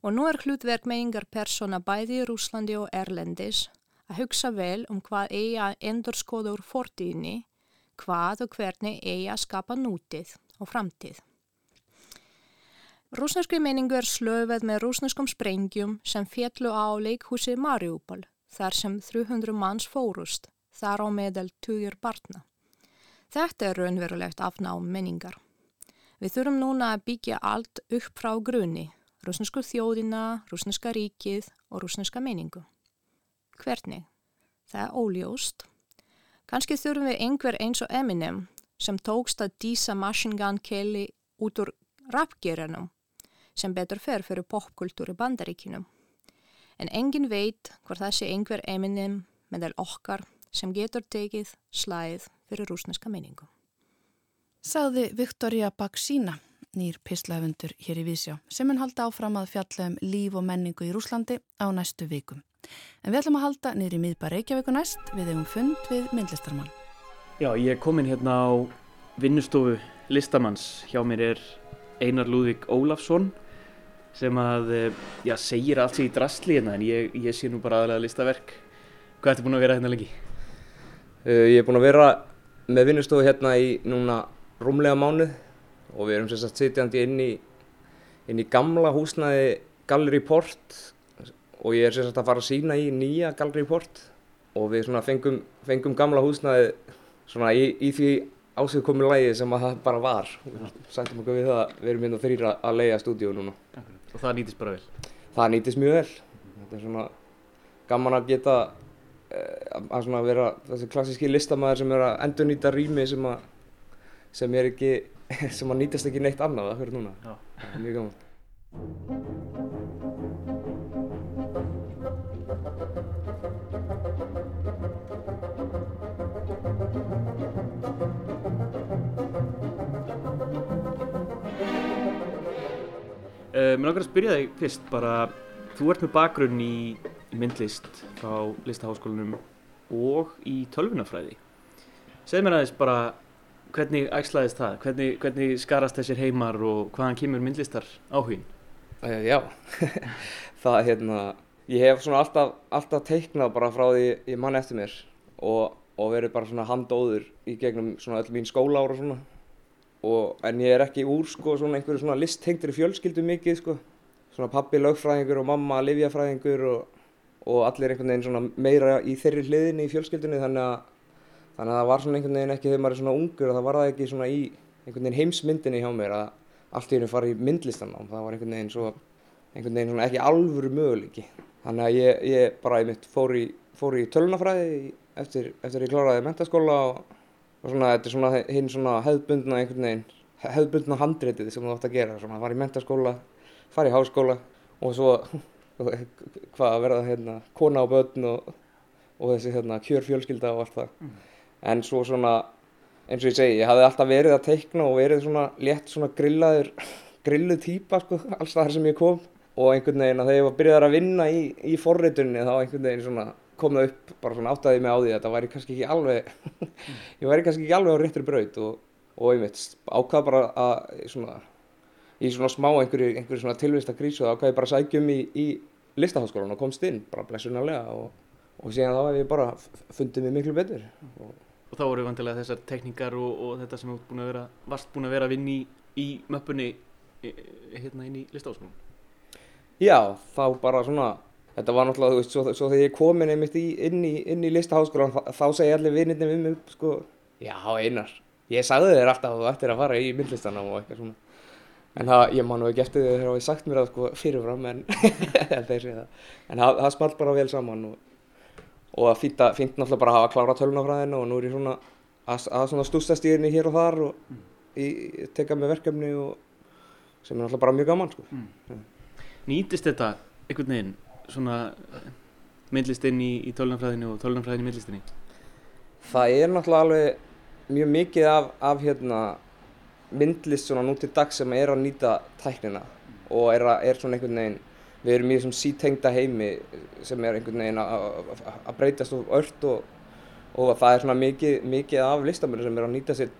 D: Og nú er hlutverk meningar persóna bæði í Rúslandi og Erlendis að hugsa vel um hvað eigi að endurskoða úr fortíðinni, hvað og hvernig eigi að skapa nútið og framtíð. Rúsneskri meningu er slöfað með rúsneskum sprengjum sem fjallu á leikhúsi Mariupol, þar sem 300 manns fórust þar á meðal tugjur barna. Þetta er raunverulegt afnáum menningar. Við þurfum núna að byggja allt upp frá grunni, rúsnesku þjóðina, rúsneska ríkið og rúsneska menningu. Hvernig? Það er óljóst. Kanski þurfum við einhver eins og Eminem sem tókst að dísa Machine Gun Kelly út úr rapgerjanum sem betur fer fyrir popkultúri bandaríkinum. En engin veit hvort það sé einhver Eminem meðal okkar sem getur tekið slæð fyrir rúsneska menningu.
A: Saði Viktoria Baksína, nýr pislafundur hér í Vísjá, sem hann halda áfram að fjalla um líf og menningu í Rúslandi á næstu vikum. En við ætlum að halda niður í miðbar Reykjavík og næst við hefum fund við myndlistarmann.
B: Já, ég er komin hérna á vinnustofu listamanns. Hjá mér er Einar Lúðvík Ólafsson sem að, já, segir allt sér í drastli hérna en ég, ég sé nú bara aðalega listaverk. Hvað ertu búin að vera hérna lengi?
E: Uh, ég er búinn að vera með vinnustofu hérna í núna rúmlega mánuð og við erum sérstaklega sitjandi inn í, inn í gamla húsnaði Gallery Port og ég er sérstaklega að fara að sína í nýja Gallery Port og við fengum, fengum gamla húsnaði í, í því ásöðkomi lægi sem að það bara var. Sættum okkur við það að við erum hérna þrýra að leiða stúdíu núna.
B: Og það nýtist bara vel?
E: Það nýtist mjög vel. Þetta er svona gaman að geta að svona vera þessi klassíski listamæður sem er að endur nýta rými sem að sem er ekki, *laughs* sem að nýtast ekki neitt annað að hverju núna. Já. Það er mjög gaman.
B: Uh, mér langar að spyrja þig fyrst bara, þú ert með bakgrunn í, myndlist frá listaháskólanum og í tölvunafræði. Segð mér aðeins bara hvernig ægslaðist það, hvernig, hvernig skarast þessir heimar og hvaðan kemur myndlistar áhugin?
E: Uh, já, *laughs* það er hérna, ég hef svona alltaf, alltaf teiknað bara frá því ég mann eftir mér og, og verið bara svona handóður í gegnum svona öll mín skóla ára svona. Og, en ég er ekki úr sko svona einhverju svona listhengtri fjölskyldu mikið sko. Svona pappi lögfræðingur og mamma livjafræðingur og, og allir einhvern veginn svona meira í þeirri hliðinni í fjölskyldunni þannig að þannig að það var svona einhvern veginn ekki þegar maður er svona ungur og það var það ekki svona í einhvern veginn heimsmyndinni hjá mér að allt í hennu fara í myndlistan og það var einhvern veginn svo einhvern veginn svona ekki alvöru möguleiki. Þannig að ég, ég bara ég mitt fór í, fór í tölunafræði eftir, eftir ég kláraði mentaskóla og og svona þetta er svona hinn svona hefðbundna einhvern veginn, hefðbundna handrétið sem þú átt að gera, svona fara í mentaskóla, fara í háskóla og svo *laughs* hvað að verða hérna kona á börn og, og þessi hérna kjörfjölskylda og allt það. Mm. En svo svona eins og ég segi, ég hafði alltaf verið að teikna og verið svona létt svona grillaður, *laughs* grilluð týpa sko, alls þar sem ég kom og einhvern veginn að þegar ég var byrjað að vinna í, í forritunni þá einhvern veginn svona kom það upp, bara svona áttaði mig á því að það væri kannski ekki alveg, *laughs* ég væri kannski ekki alveg á réttur braut og, og einmitt ákvað bara að svona, í svona smá einhverju, einhverju svona tilvista krísu þá ákvaði ég bara sækjum í, í listaháskólan og komst inn bara blessunarlega og, og síðan þá hef ég bara fundið mig miklu betur og
F: Og þá voru vantilega þessar tekníkar og, og þetta sem þú búin að vera, varst búin að vera að vinna í, í möppunni e, e, hérna inn í listáskólum.
E: Já, þá bara svona, þetta var náttúrulega, þú veist, svo, svo þegar ég komin einmitt í, inn í, inn í listaháskólan, þá, þá segi allir vinnirni við mig, sko, já, einar, ég sagði þér alltaf að þú ættir að fara í myndlistana og eitthvað svona. En það, ég man nú ekki eftir því þegar það hefði sagt mér það, sko, fyrirfram, *laughs* en þeir segja það. En það, það smalt bara vel saman og, og það fýnt, fýnt náttúrulega bara að hafa klára tölunafræðinu og nú er ég svona að, að svona stústast í henni hér og þar og í, teka með verkefni og sem er náttúrulega bara mjög gaman, sko.
F: Nýtist þetta einhvern veginn svona myndlistinn í, í tölunafræðinu og tölunafræðinu í myndlistinni?
E: Það er náttúrulega alveg mjög mikið af, af hérna, myndlist svona nú til dag sem er að nýta tæknina og er, að, er svona einhvern veginn, við erum í þessum sítengda heimi sem er einhvern veginn að- breytast og ört og, og það er svona mikið, mikið af listamönnum sem er að nýta sér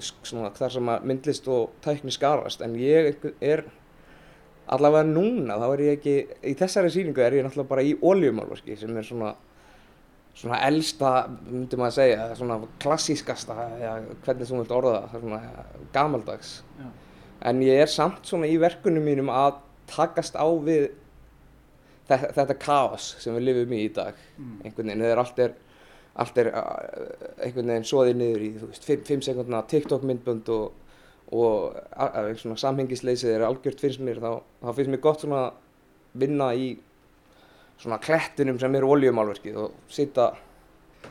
E: svona þar sem að myndlist og tækni skarast en ég er allavega núna þá er ég ekki, í þessari sýningu er ég náttúrulega bara í oljumálvarki sem er svona svona elsta, myndi maður segja, svona klassískasta, eða hvernig þú vilt orða það, svona gamaldags.
F: Já.
E: En ég er samt svona í verkunum mínum að takast á við þetta, þetta kaos sem við lifum í í dag. Einhvern veginn, þegar allt er, allt er einhvern veginn soðið niður í, þú veist, 5 sekundna TikTok myndbönd og, og svona samhengisleysið er algjört finnst mér, þá, þá finnst mér gott svona að vinna í svona klettunum sem eru oljumálverkið og sita,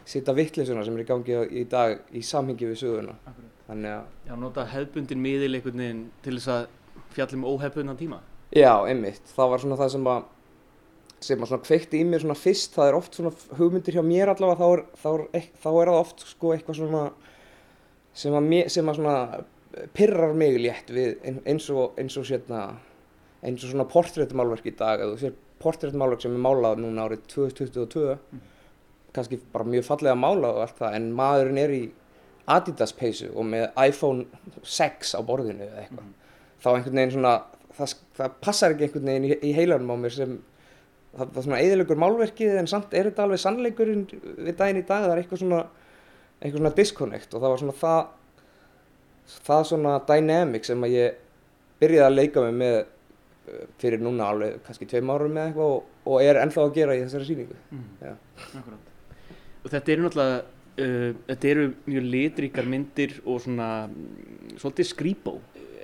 E: sita vittleysuna sem er í gangi í dag í samhengi við söguna. Þannig að,
F: Já, nota hefbundin miðil einhvern veginn til þess að fjallum óhefbundan tíma.
E: já, einmitt, það var svona það sem að, sem að svona kveikti í mér svona fyrst, það er oft svona hugmyndir hjá mér allavega, þá er, þá er, þá er það oft sko eitthvað svona sem að, mér, sem að svona pirrar mig létt við ein- eins og, eins og sérna, eins og svona portréttmálverk í dag, eða þú sér portréttmálverk sem er málað núna árið 2022, kannski bara mjög fallega málað og allt það, en maðurinn er í Adidas peysu og með iPhone 6 á borðinu eða eitthvað. Þá einhvern veginn svona, það, það passar ekki einhvern veginn í, í heilanum á mér sem, það, það svona eðilegur málverkið en samt er þetta alveg sannleikurinn við daginn í dag, það er eitthvað svona, eitthvað svona disconnect og það var svona það, það svona dynamic sem að ég byrjaði að leika mig með uh, fyrir núna alveg kannski tveim árum með eitthvað og, og er ennþá að gera í þessari. Já.
F: Akkurát. Og þetta eru náttúrulega, uh, þetta eru mjög litríkar myndir og svona mm, svolítið skrýbó.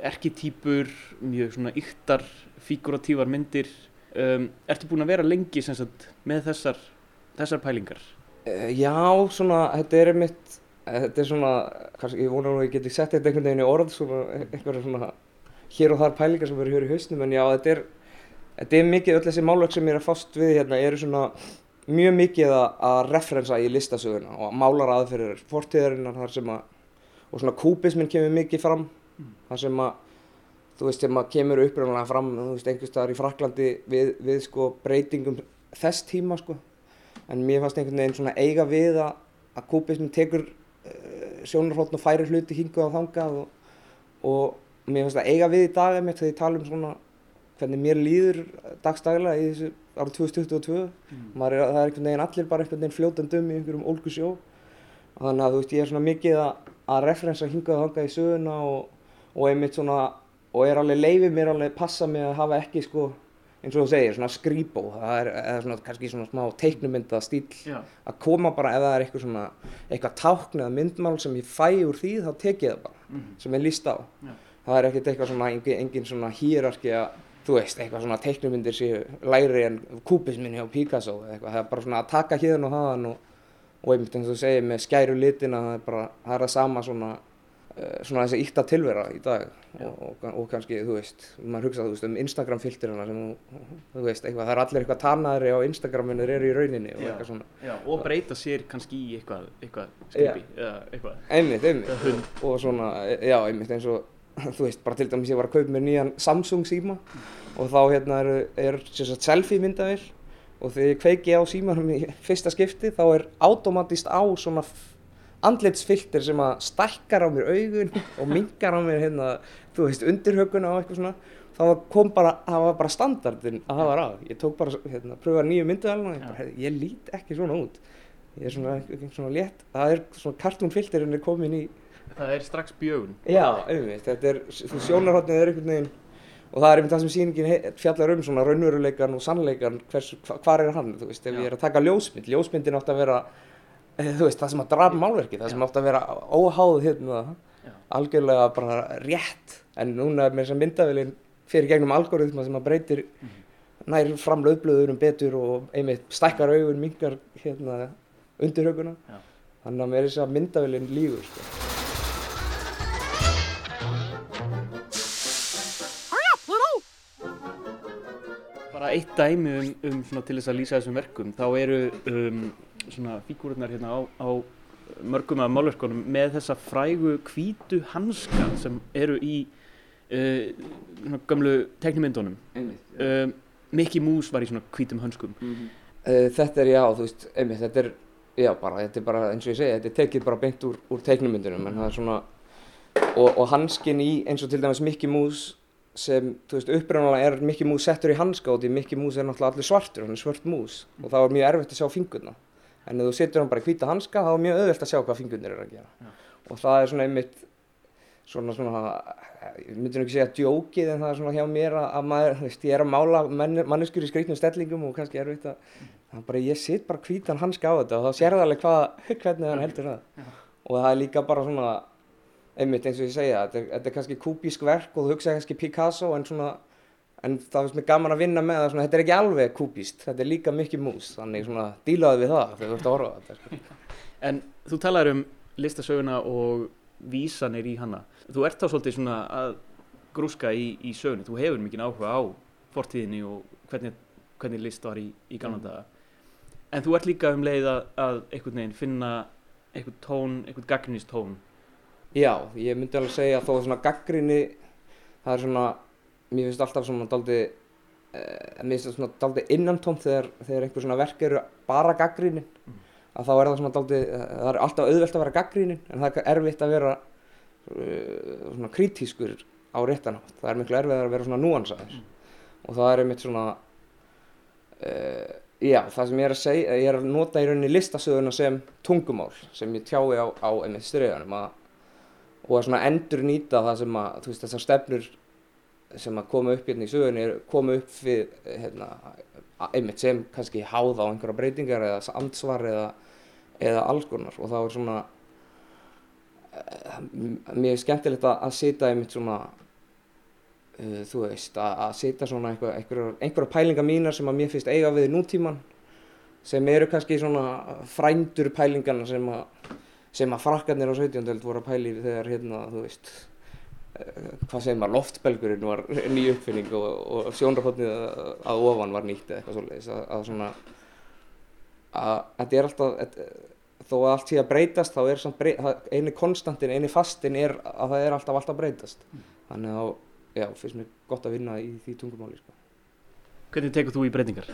F: Erkitýpur, mjög svona yktar, figuratívar myndir. Um, ertu búin að vera lengi sagt, með þessar, þessar pælingar?
E: Uh, já, svona, þetta er mitt, þetta er svona, kannski, ég vona nú að ég geti sett þetta einhvern veginn í orð, svona, einhverja svona hér og þar pælingar sem eru hér í hausnum, en já, þetta er, þetta er mikið, öll þessi málverk sem ég er að fást við hérna, eru svona mjög mikið að, að referensa í listasöguna og málar aðferðir fortíðarinnar þar sem að, og svona kúbismin kemur mikið fram, þar sem að, þú veist, sem að kemur uppröðanlega fram, þú veist, einhvers staðar í Fraklandi við, við sko breytingum þess tíma, sko, en mér fannst einhvern veginn svona eiga við að, að kúbismin tekur sjónarhóttn og færi hluti hinguð á þangað og, og mér fannst það eiga við í dag einmitt þegar ég tala um svona hvernig mér líður dagstaglega í þessu árið 2022 Maður er, það er einhvern veginn allir bara einhvern veginn fljótandum í einhverjum ólgusjó. Og þannig að þú veist ég er svona mikið að, að referensa hingað og þangað í söguna og, og einmitt svona og er alveg leifið mér alveg passa mig að hafa ekki sko eins og þú segir svona skrýbó það er svona kannski svona smá teiknumynda stíl
F: Já.
E: að koma bara ef það er eitthvað svona eitthvað tákn eða myndmál sem ég fæ úr því þá tek ég það bara sem ég líst á.
F: Já.
E: það er ekkert eitthvað svona engin, engin svona hýrarki að þú veist eitthvað svona teiknumyndir séu lægri en kúbismin hjá Picasso eitthvað. Það er bara svona að taka hérna og þaðan og, og einmitt eins og þú segir með skæru litina það er bara það er að sama svona svona þessi ítta tilvera í dag. Og, og, og kannski þú veist maður hugsa þú veist um Instagram filterina sem þú, veist eitthvað það er allir eitthvað tannaðri á Instagram en þeir eru í rauninni og
F: Já.
E: eitthvað svona.
F: Já, og breyta sér kannski í eitthvað, eitthvað skrýpi eða eitthvað.
E: Einmitt, einmitt. Og svona, já, einmitt eins og *laughs* þú veist, bara til dæmis ég var að kaupa mér nýjan Samsung síma og þá hérna er, er sem sagt, selfie myndavél og þegar ég kveiki á símanum í fyrsta skipti þá er automatist á svona andlitsfilter sem að stækkar á mér augun og minkar á mér hérna, þú veist, undirhöguna og eitthvað svona þá kom bara, það var bara standardin að það var á. Ég tók bara, hérna, pröfaði nýju myndavæluna og ég bara, ég lít ekki svona út. Ég er svona, svona létt, það er svona kartúnfilterinn er komin í,
F: Það er strax bjögun.
E: já, auðvitað, þetta er, þú sjónarhóttnið er einhvern veginn og það er einmitt það sem sýningin he- fjallar um svona raunveruleikan og sannleikan, hvar er hann, þú veist, ef
F: Já.
E: ég er að taka ljósmynd, ljósmyndin átt að vera, þú veist, það sem að draf málverki, það sem átt að vera óháð hérna,
F: Já.
E: algjörlega bara rétt, en núna er með þess að myndavélinn fyrir gegnum algoritma sem að breytir nær fram löðblöðurum betur og einmitt stækkar augun, mingar hérna undirhöguna,
F: Já.
E: þannig að með þess að myndavélinn lígur, sko.
F: Bara eitt dæmi um, um svona til þess að lýsa þessum verkum, þá eru um, svona fígúrurnar hérna á, á mörgum af málverkunum með þessa frægu hvítu hanska sem eru í uh, svona gömlu teknimyndunum. Um, Mickey Mouse var í svona hvítum hönskum.
E: Uh, þetta er já, þú veist, einmitt, þetta er, já bara, þetta er bara eins og ég segi, þetta er tekið bara beint úr, úr teiknumyndunum, en það er svona, og, og hanskin í eins og til dæmis Mickey Mouse sem, þú veist, uppræðanlega er Mickey Mouse settur í hanska og því Mickey Mouse er náttúrulega allir svartur, hann er svört mús og það var mjög erfitt að sjá fingurna, en ef þú setur hann bara í hvíta hanska, þá er mjög auðvelt að sjá hvað fingurnir eru að gera. Og það er svona einmitt, svona svona, ég myndi nú ekki segja djókið en það er svona hjá mér að, að maður, þú veist, ég er að mála menn, manneskur í skrýtnum stellingum og kannski erfitt að það er bara, ég sitt bara hvítan hanska á þetta og þá sér það alveg hvað, *laughs* hvernig hann heldur það. Og það er líka bara svona einmitt eins og ég segja, þetta er, þetta er kannski kúbísk verk og þú hugsa kannski Picasso en svona, en það finnst mér gaman að vinna með það svona, þetta er ekki alveg kúbíst, þetta er líka mikið mús, þannig svona dílaði við það þegar þú ert að horfa þetta sko. *laughs*
F: En þú talar um listasöguna og vísanir í hana. Þú ert þá svolítið svona að grúska í, í sögunni. Þú hefur mikið áhuga á fortíðinni og hvernig, hvernig list var í, í gamla daga. En þú ert líka um leið að, að einhvern veginn finna einhvern tón, einhvern gagnist tón.
E: Já, ég myndi alveg segja að þó að svona gaggrinni, það er svona, mér finnst alltaf svona daldi, eh, mér finnst það svona daldi innantómt þegar, þegar einhver svona verk eru bara gaggrinni, að þá er það svona daldi, það er alltaf auðvelt að vera gaggrinnin, en það er erfitt að vera uh, svona kritískur á réttanátt, það er miklu erfitt að vera svona núansaður. Og það er einmitt svona, uh, já, það sem ég er að segja, ég er að nota í rauninni listasöguna sem tungumál, sem ég tjái á, á einmitt styrjaðanum, að og að endur nýta það sem að, veist, þessar stefnur sem að koma upp hérna í sögunni koma upp við, hérna, einmitt sem kannski háð á einhverja breytingar eða ansvar eða, eða alls konar. Og það er svona, uh, mér er skemmtilegt að, að sita einmitt svona, uh, þú veist, að, að sita svona einhver, einhverjar, einhverjar pælingar mínar sem að mér finnst eiga við nútíman sem eru kannski svona frændur pælingarna sem að sem að frakkarnir á 17. held voru að pæli þegar hérna, þú veist uh, hvað segir maður, loftbelgurinn var *laughs* ný uppfinning og, og sjónarhóttnið að, ofan var nýtt eða eitthvað svoleiðis að, að svona að þetta er alltaf að, þó að allt sé að breytast þá er samt brey, það, eini konstantin, eini fastin er að það er alltaf alltaf breytast þannig að já, finnst mér gott að vinna í því tungumáli sko.
F: Hvernig tekur þú í breytingar?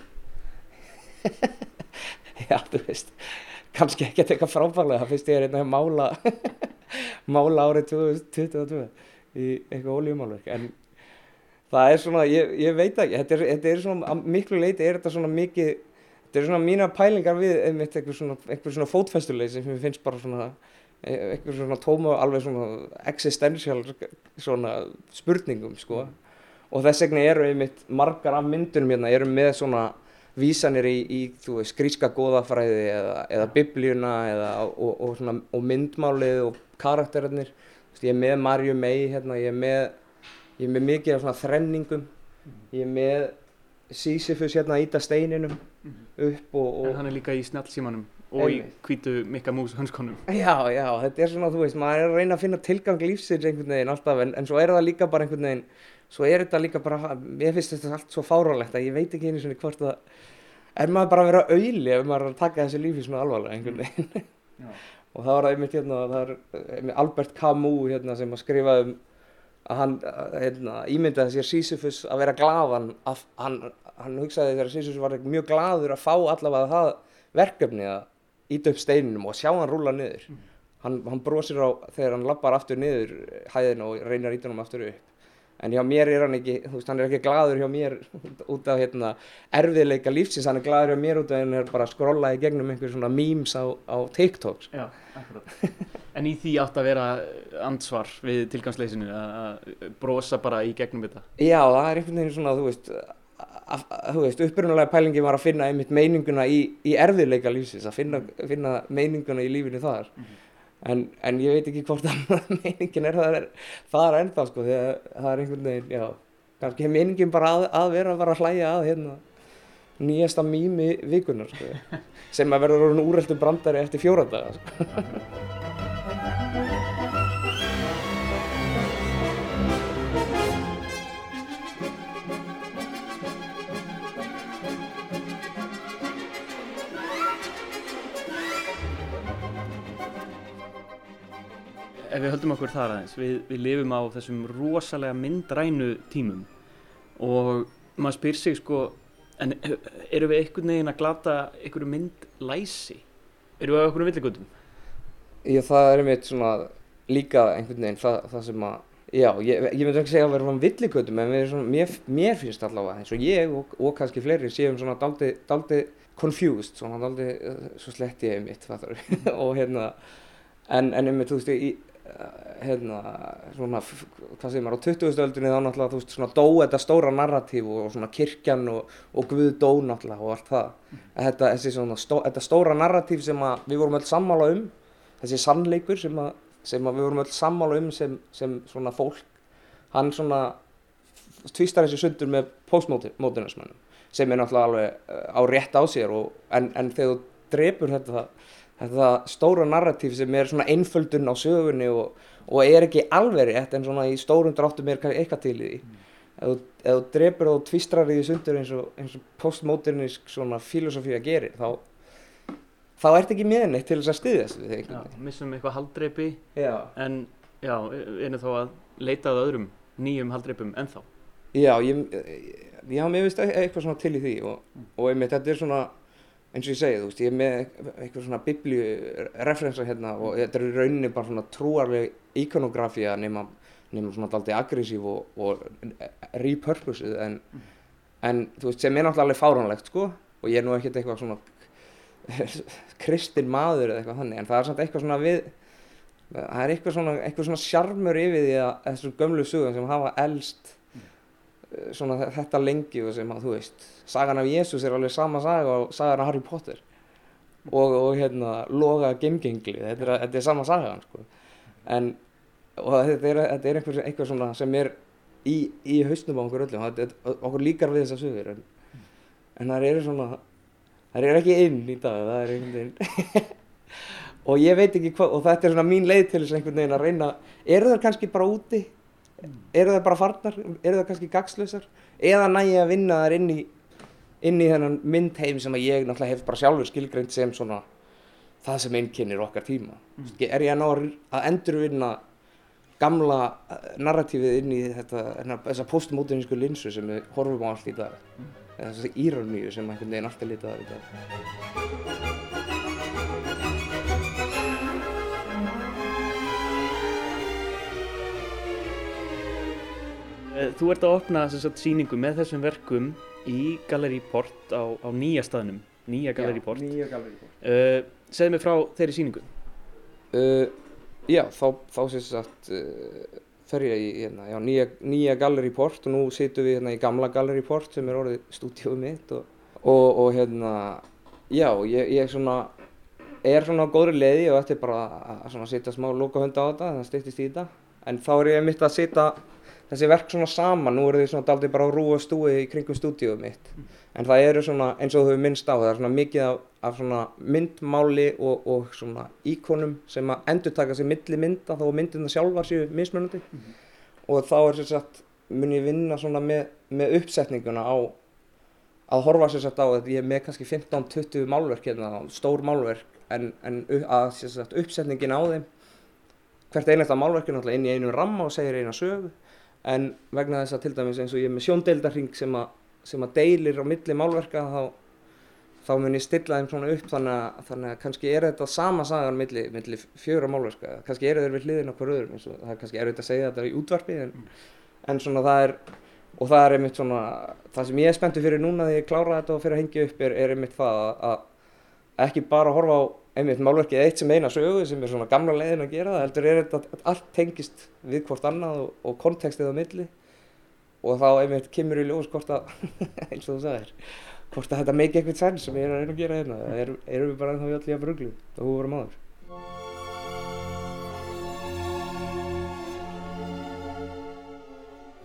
F: *laughs*
E: já, þú veist kannski ekki að teka frábærlega, það finnst ég er einhvern veginn að mála *laughs* mála árið 2022 í eitthvað ólíumálverk en það er svona, ég, ég veit ekki þetta er, þetta er svona, að miklu leiti er þetta svona mikið, þetta er svona mína pælingar við einmitt einhver svona, svona fótfæstuleið sem ég finnst bara svona einhver svona tóma, alveg svona existential svona spurningum sko. Og þess vegna eru einmitt margar af myndunum hérna eru með svona vísanir í, í þú veist, gríska góðafræði eða, eða biblíuna eða, og, og, svona, og myndmálið og karakterinir ég er með Marju May hérna, ég er með, ég er með mikið af svona þrenningum. Ég er með Sísifus hérna að íta steininum upp og, og
F: En hann er líka í snjallsímanum og í hvítu Mikka Mús hönskonum.
E: Já, já, þetta er svona, þú veist, maður er að reyna að finna tilgang lífsins einhvern veginn alltaf, en, en svo er það líka bara einhvern veginn, svo er þetta líka bara, ég finnst þetta allt svo fárálegt að ég veit ekki einu svona hvort það, er maður bara að vera auðli ef maður er að taka þessi lífi svona alvarlega einhvern veginn.
F: Já.
E: og það var einmitt hérna, það er Albert Camus hérna sem að skrifa um að hann hérna, ímyndaði sér Sísifus að vera glaðan, að hann, hann hugsaði þegar Sísifus var mjög glaður að fá allavega það verkefni að íta upp steininum og sjá hann rúla niður. Hann, hann brosir á þegar hann lappar aftur niður hæðin og íta hann aftur upp. En hjá mér er hann ekki, þú veist, hann er ekki gladur hjá mér út af hérna erfiðleika lífsins, hann er gladur hjá mér út af hann er bara að skrolla í gegnum einhver svona memes á, á TikTok sko.
F: Já, akkurat. En í því átt að vera ansvar við tilgangsleysinu að brosa bara í gegnum þetta?
E: Já, það er einhvern veginn svona, þú veist, að, þú veist, upprunalega pælingi var að finna einmitt meininguna í, í erfiðleika lífsins, að finna, finna meininguna í lífinu þar. Mm -hmm. En, en ég veit ekki hvort að *laughs* meiningin er það er ennþá, sko, því að það er einhvern veginn, já, kannski er meiningin bara að, að vera bara að hlæja að, hérna, nýjasta mými vikunar, sko, *laughs* sem að verður úr úrreldum brandari eftir fjóra daga, sko.
F: Ef við höldum okkur þar aðeins, við, við lifum á þessum rosalega myndrænu tímum og maður spyr sig sko, en eru við einhvern veginn að glata einhverju myndlæsi? Eru við á einhverju villigöndum?
E: Já, það er einmitt svona líka einhvern veginn það, það sem að, já, ég, ég myndi ekki segja að vera svona villigöndum, en svona, mér, mér finnst allavega eins og ég og, og kannski fleiri séum svona daldi, daldi confused, svona daldi, svo slett ég einmitt, fattar við, *laughs* og hérna, en einmitt, þú veist, ég, hérna, svona, hvað segir maður, á 20. öldunni þá náttúrulega, þú veist, svona dó þetta stóra narratíf og svona kirkjan og, og Guð dó náttúrulega og allt það. Mm. Þetta, þessi svona, stó, þetta stóra narratíf sem að við vorum öll sammála um, þessi sannleikur sem að, sem að við vorum öll sammála um sem, sem svona fólk, hann svona tvistar þessi sundur með postmodernismannum sem er náttúrulega alveg eh, á rétt á sér og, en, en þegar þú drefur þetta það þetta stóra narratíf sem er svona einföldun á sögunni og, og er ekki alveg rétt en svona í stórum dráttum er eitthvað til í því mm. ef þú drefur og tvistrar í því sundur eins og, og postmodernisk svona filosófí að gera þá þá ert ekki meðneitt til þess að styðjast við
F: þig. Já, missum eitthvað haldreipi en já, einu þá að leitað öðrum nýjum haldreipum ennþá.
E: Já, ég, já, mér finnst eitthvað svona til í því og, mm. og einmitt þetta er svona eins og ég segi, þú veist, ég er með eitthvað svona biblíureferensa hérna og þetta er rauninni bara svona trúarleg ikonografía nema, nema svona alltaf aggressív og, og repurposuð en, mm. en þú veist, sem er náttúrulega alveg fáránlegt sko og ég er nú ekkert eitthvað svona *laughs* kristin maður eða eitthvað þannig en það er samt eitthvað svona við það er eitthvað svona, eitthvað svona sjarmur yfir því að þessum gömlu sugum sem hafa elst svona þetta lengi og sem að þú veist sagan af Jésús er alveg sama saga og sagan af Harry Potter. Og, og hérna loga gemgengli þetta er, þetta er sama sagan sko. en þetta er, þetta er einhver, einhver svona sem er í, í hausnum á okkur öllum þetta, okkur líkar við þessa sögur en, en það eru svona það eru ekki inn í dag það er einhvern veginn. *laughs* Og ég veit ekki hvað og þetta er svona mín leið til þess einhvern veginn að reyna eru það kannski bara úti eru það bara farnar, eru það kannski gagslausar eða nægi að vinna þar inn í inn í þennan myndheim sem að ég náttúrulega hef bara sjálfur skilgreint sem svona það sem einnkynir okkar tíma. Mm. er ég að ná að endurvinna gamla eh, narratífið inn í þetta, þessa postmodernísku linsu sem við horfum á allt í dag? Mm. þessa íraníu sem einhvern veginn alltaf litað í dag
F: þú ert að opna sagt, síningu með þessum verkum í Gallerí Port á, á nýja staðnum, nýja Gallerí Port.
E: Já, nýja Gallerí Port.
F: Uh, segð mér frá þeirri síningu.
E: Uh, já, þá, þá sem sagt uh, fer ég í hérna, já, nýja, nýja Gallerí Port og nú situm við hérna í gamla Gallerí Port sem er orðið stúdíóið mitt og, og, og hérna, já, ég, ég svona, er svona á góðri leiði og þetta er bara að setja smá lókahönda á þetta, það styrtist í þetta, en þá er ég mitt að setja þessi verk svona saman, nú eru þið svona daldið bara á rú og stúi í kringum stúdíuð mitt. Mm. en það eru svona eins og hefur minnst á það er svona mikið af, af svona myndmáli og, og svona íkonum sem að endur taka sér milli mynda þá myndin það sjálfar séu mismunandi. Mm. og þá er sér satt mun ég vinna svona með, með uppsetninguna á að horfa sér satt á að ég er með kannski 15-20 málverk hérna, stór málverk en, en að sér satt uppsetningin á þeim. Hvert einasta málverk er náttúrulega inn í einu ramma og segir eina sögu en vegna þess að til dæmis eins og ég er með sjóndeildarhing sem, sem að deilir á milli málverka þá, þá mun ég stilla þeim svona upp þannig að, þannig að kannski er þetta sama sagan milli, milli fjöra málverka. Kannski eru þeir við hliðin okkur öðrum það er kannski erfitt að segja þetta í útvarpi en, en svona það er og það er einmitt svona það sem ég er spenntur fyrir núna þegar ég klára þetta og fyrir að hengja upp er, er einmitt það að, að ekki bara horfa á einmitt málverkið eitt sem eina sögu sem er svona gamla leiðin að gera það heldur er þetta að allt tengist við hvort annað og, og kontekstið á milli. Og þá einmitt kemur í ljós hvort að *laughs* eins og þú sagðir hvort að þetta make eitthvað senn sem ég er að reyna að gera hérna. Eða erum, erum við bara ennþá í allir að bruglu og þú vorum áður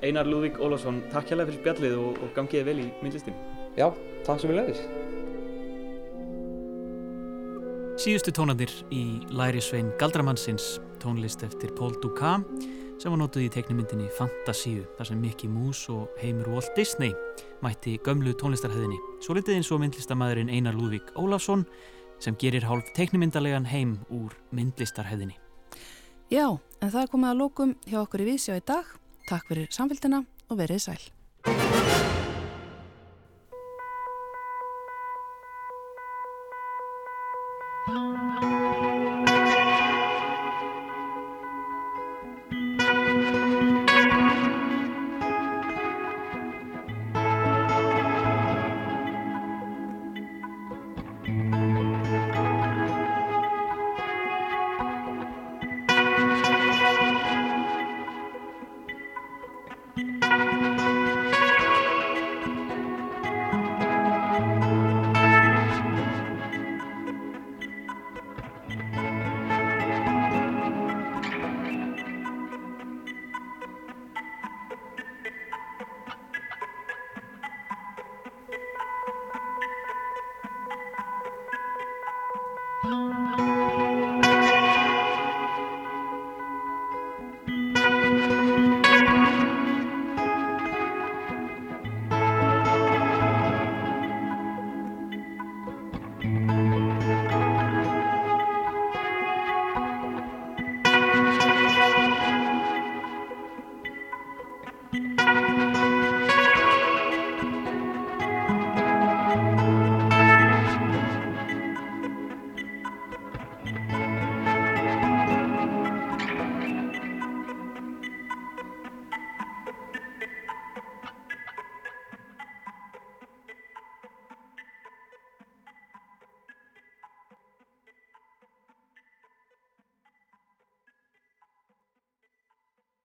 F: Einar Lúðvík Ólafsson, takk hérlega fyrir spjallið og, og gangiði vel í myndlistinni.
E: Já, takk sem við leiðis
B: Síðustu tónarnir í Læri Svein Galdramannsins tónlist eftir Paul Dukas sem var notuð í teiknumyndinni Fantasíu þar sem Mickey Mouse og heimur Walt Disney mætti gömlu tónlistarhæðinni svo litið eins og myndlistamæðurinn Einar Lúðvík Ólafsson sem gerir hálf teiknumyndalegan heim úr myndlistarhæðinni.
A: Já, en það er komið að lókum hjá okkur í Vísjá í dag. Takk fyrir samfélgina og verið sæl.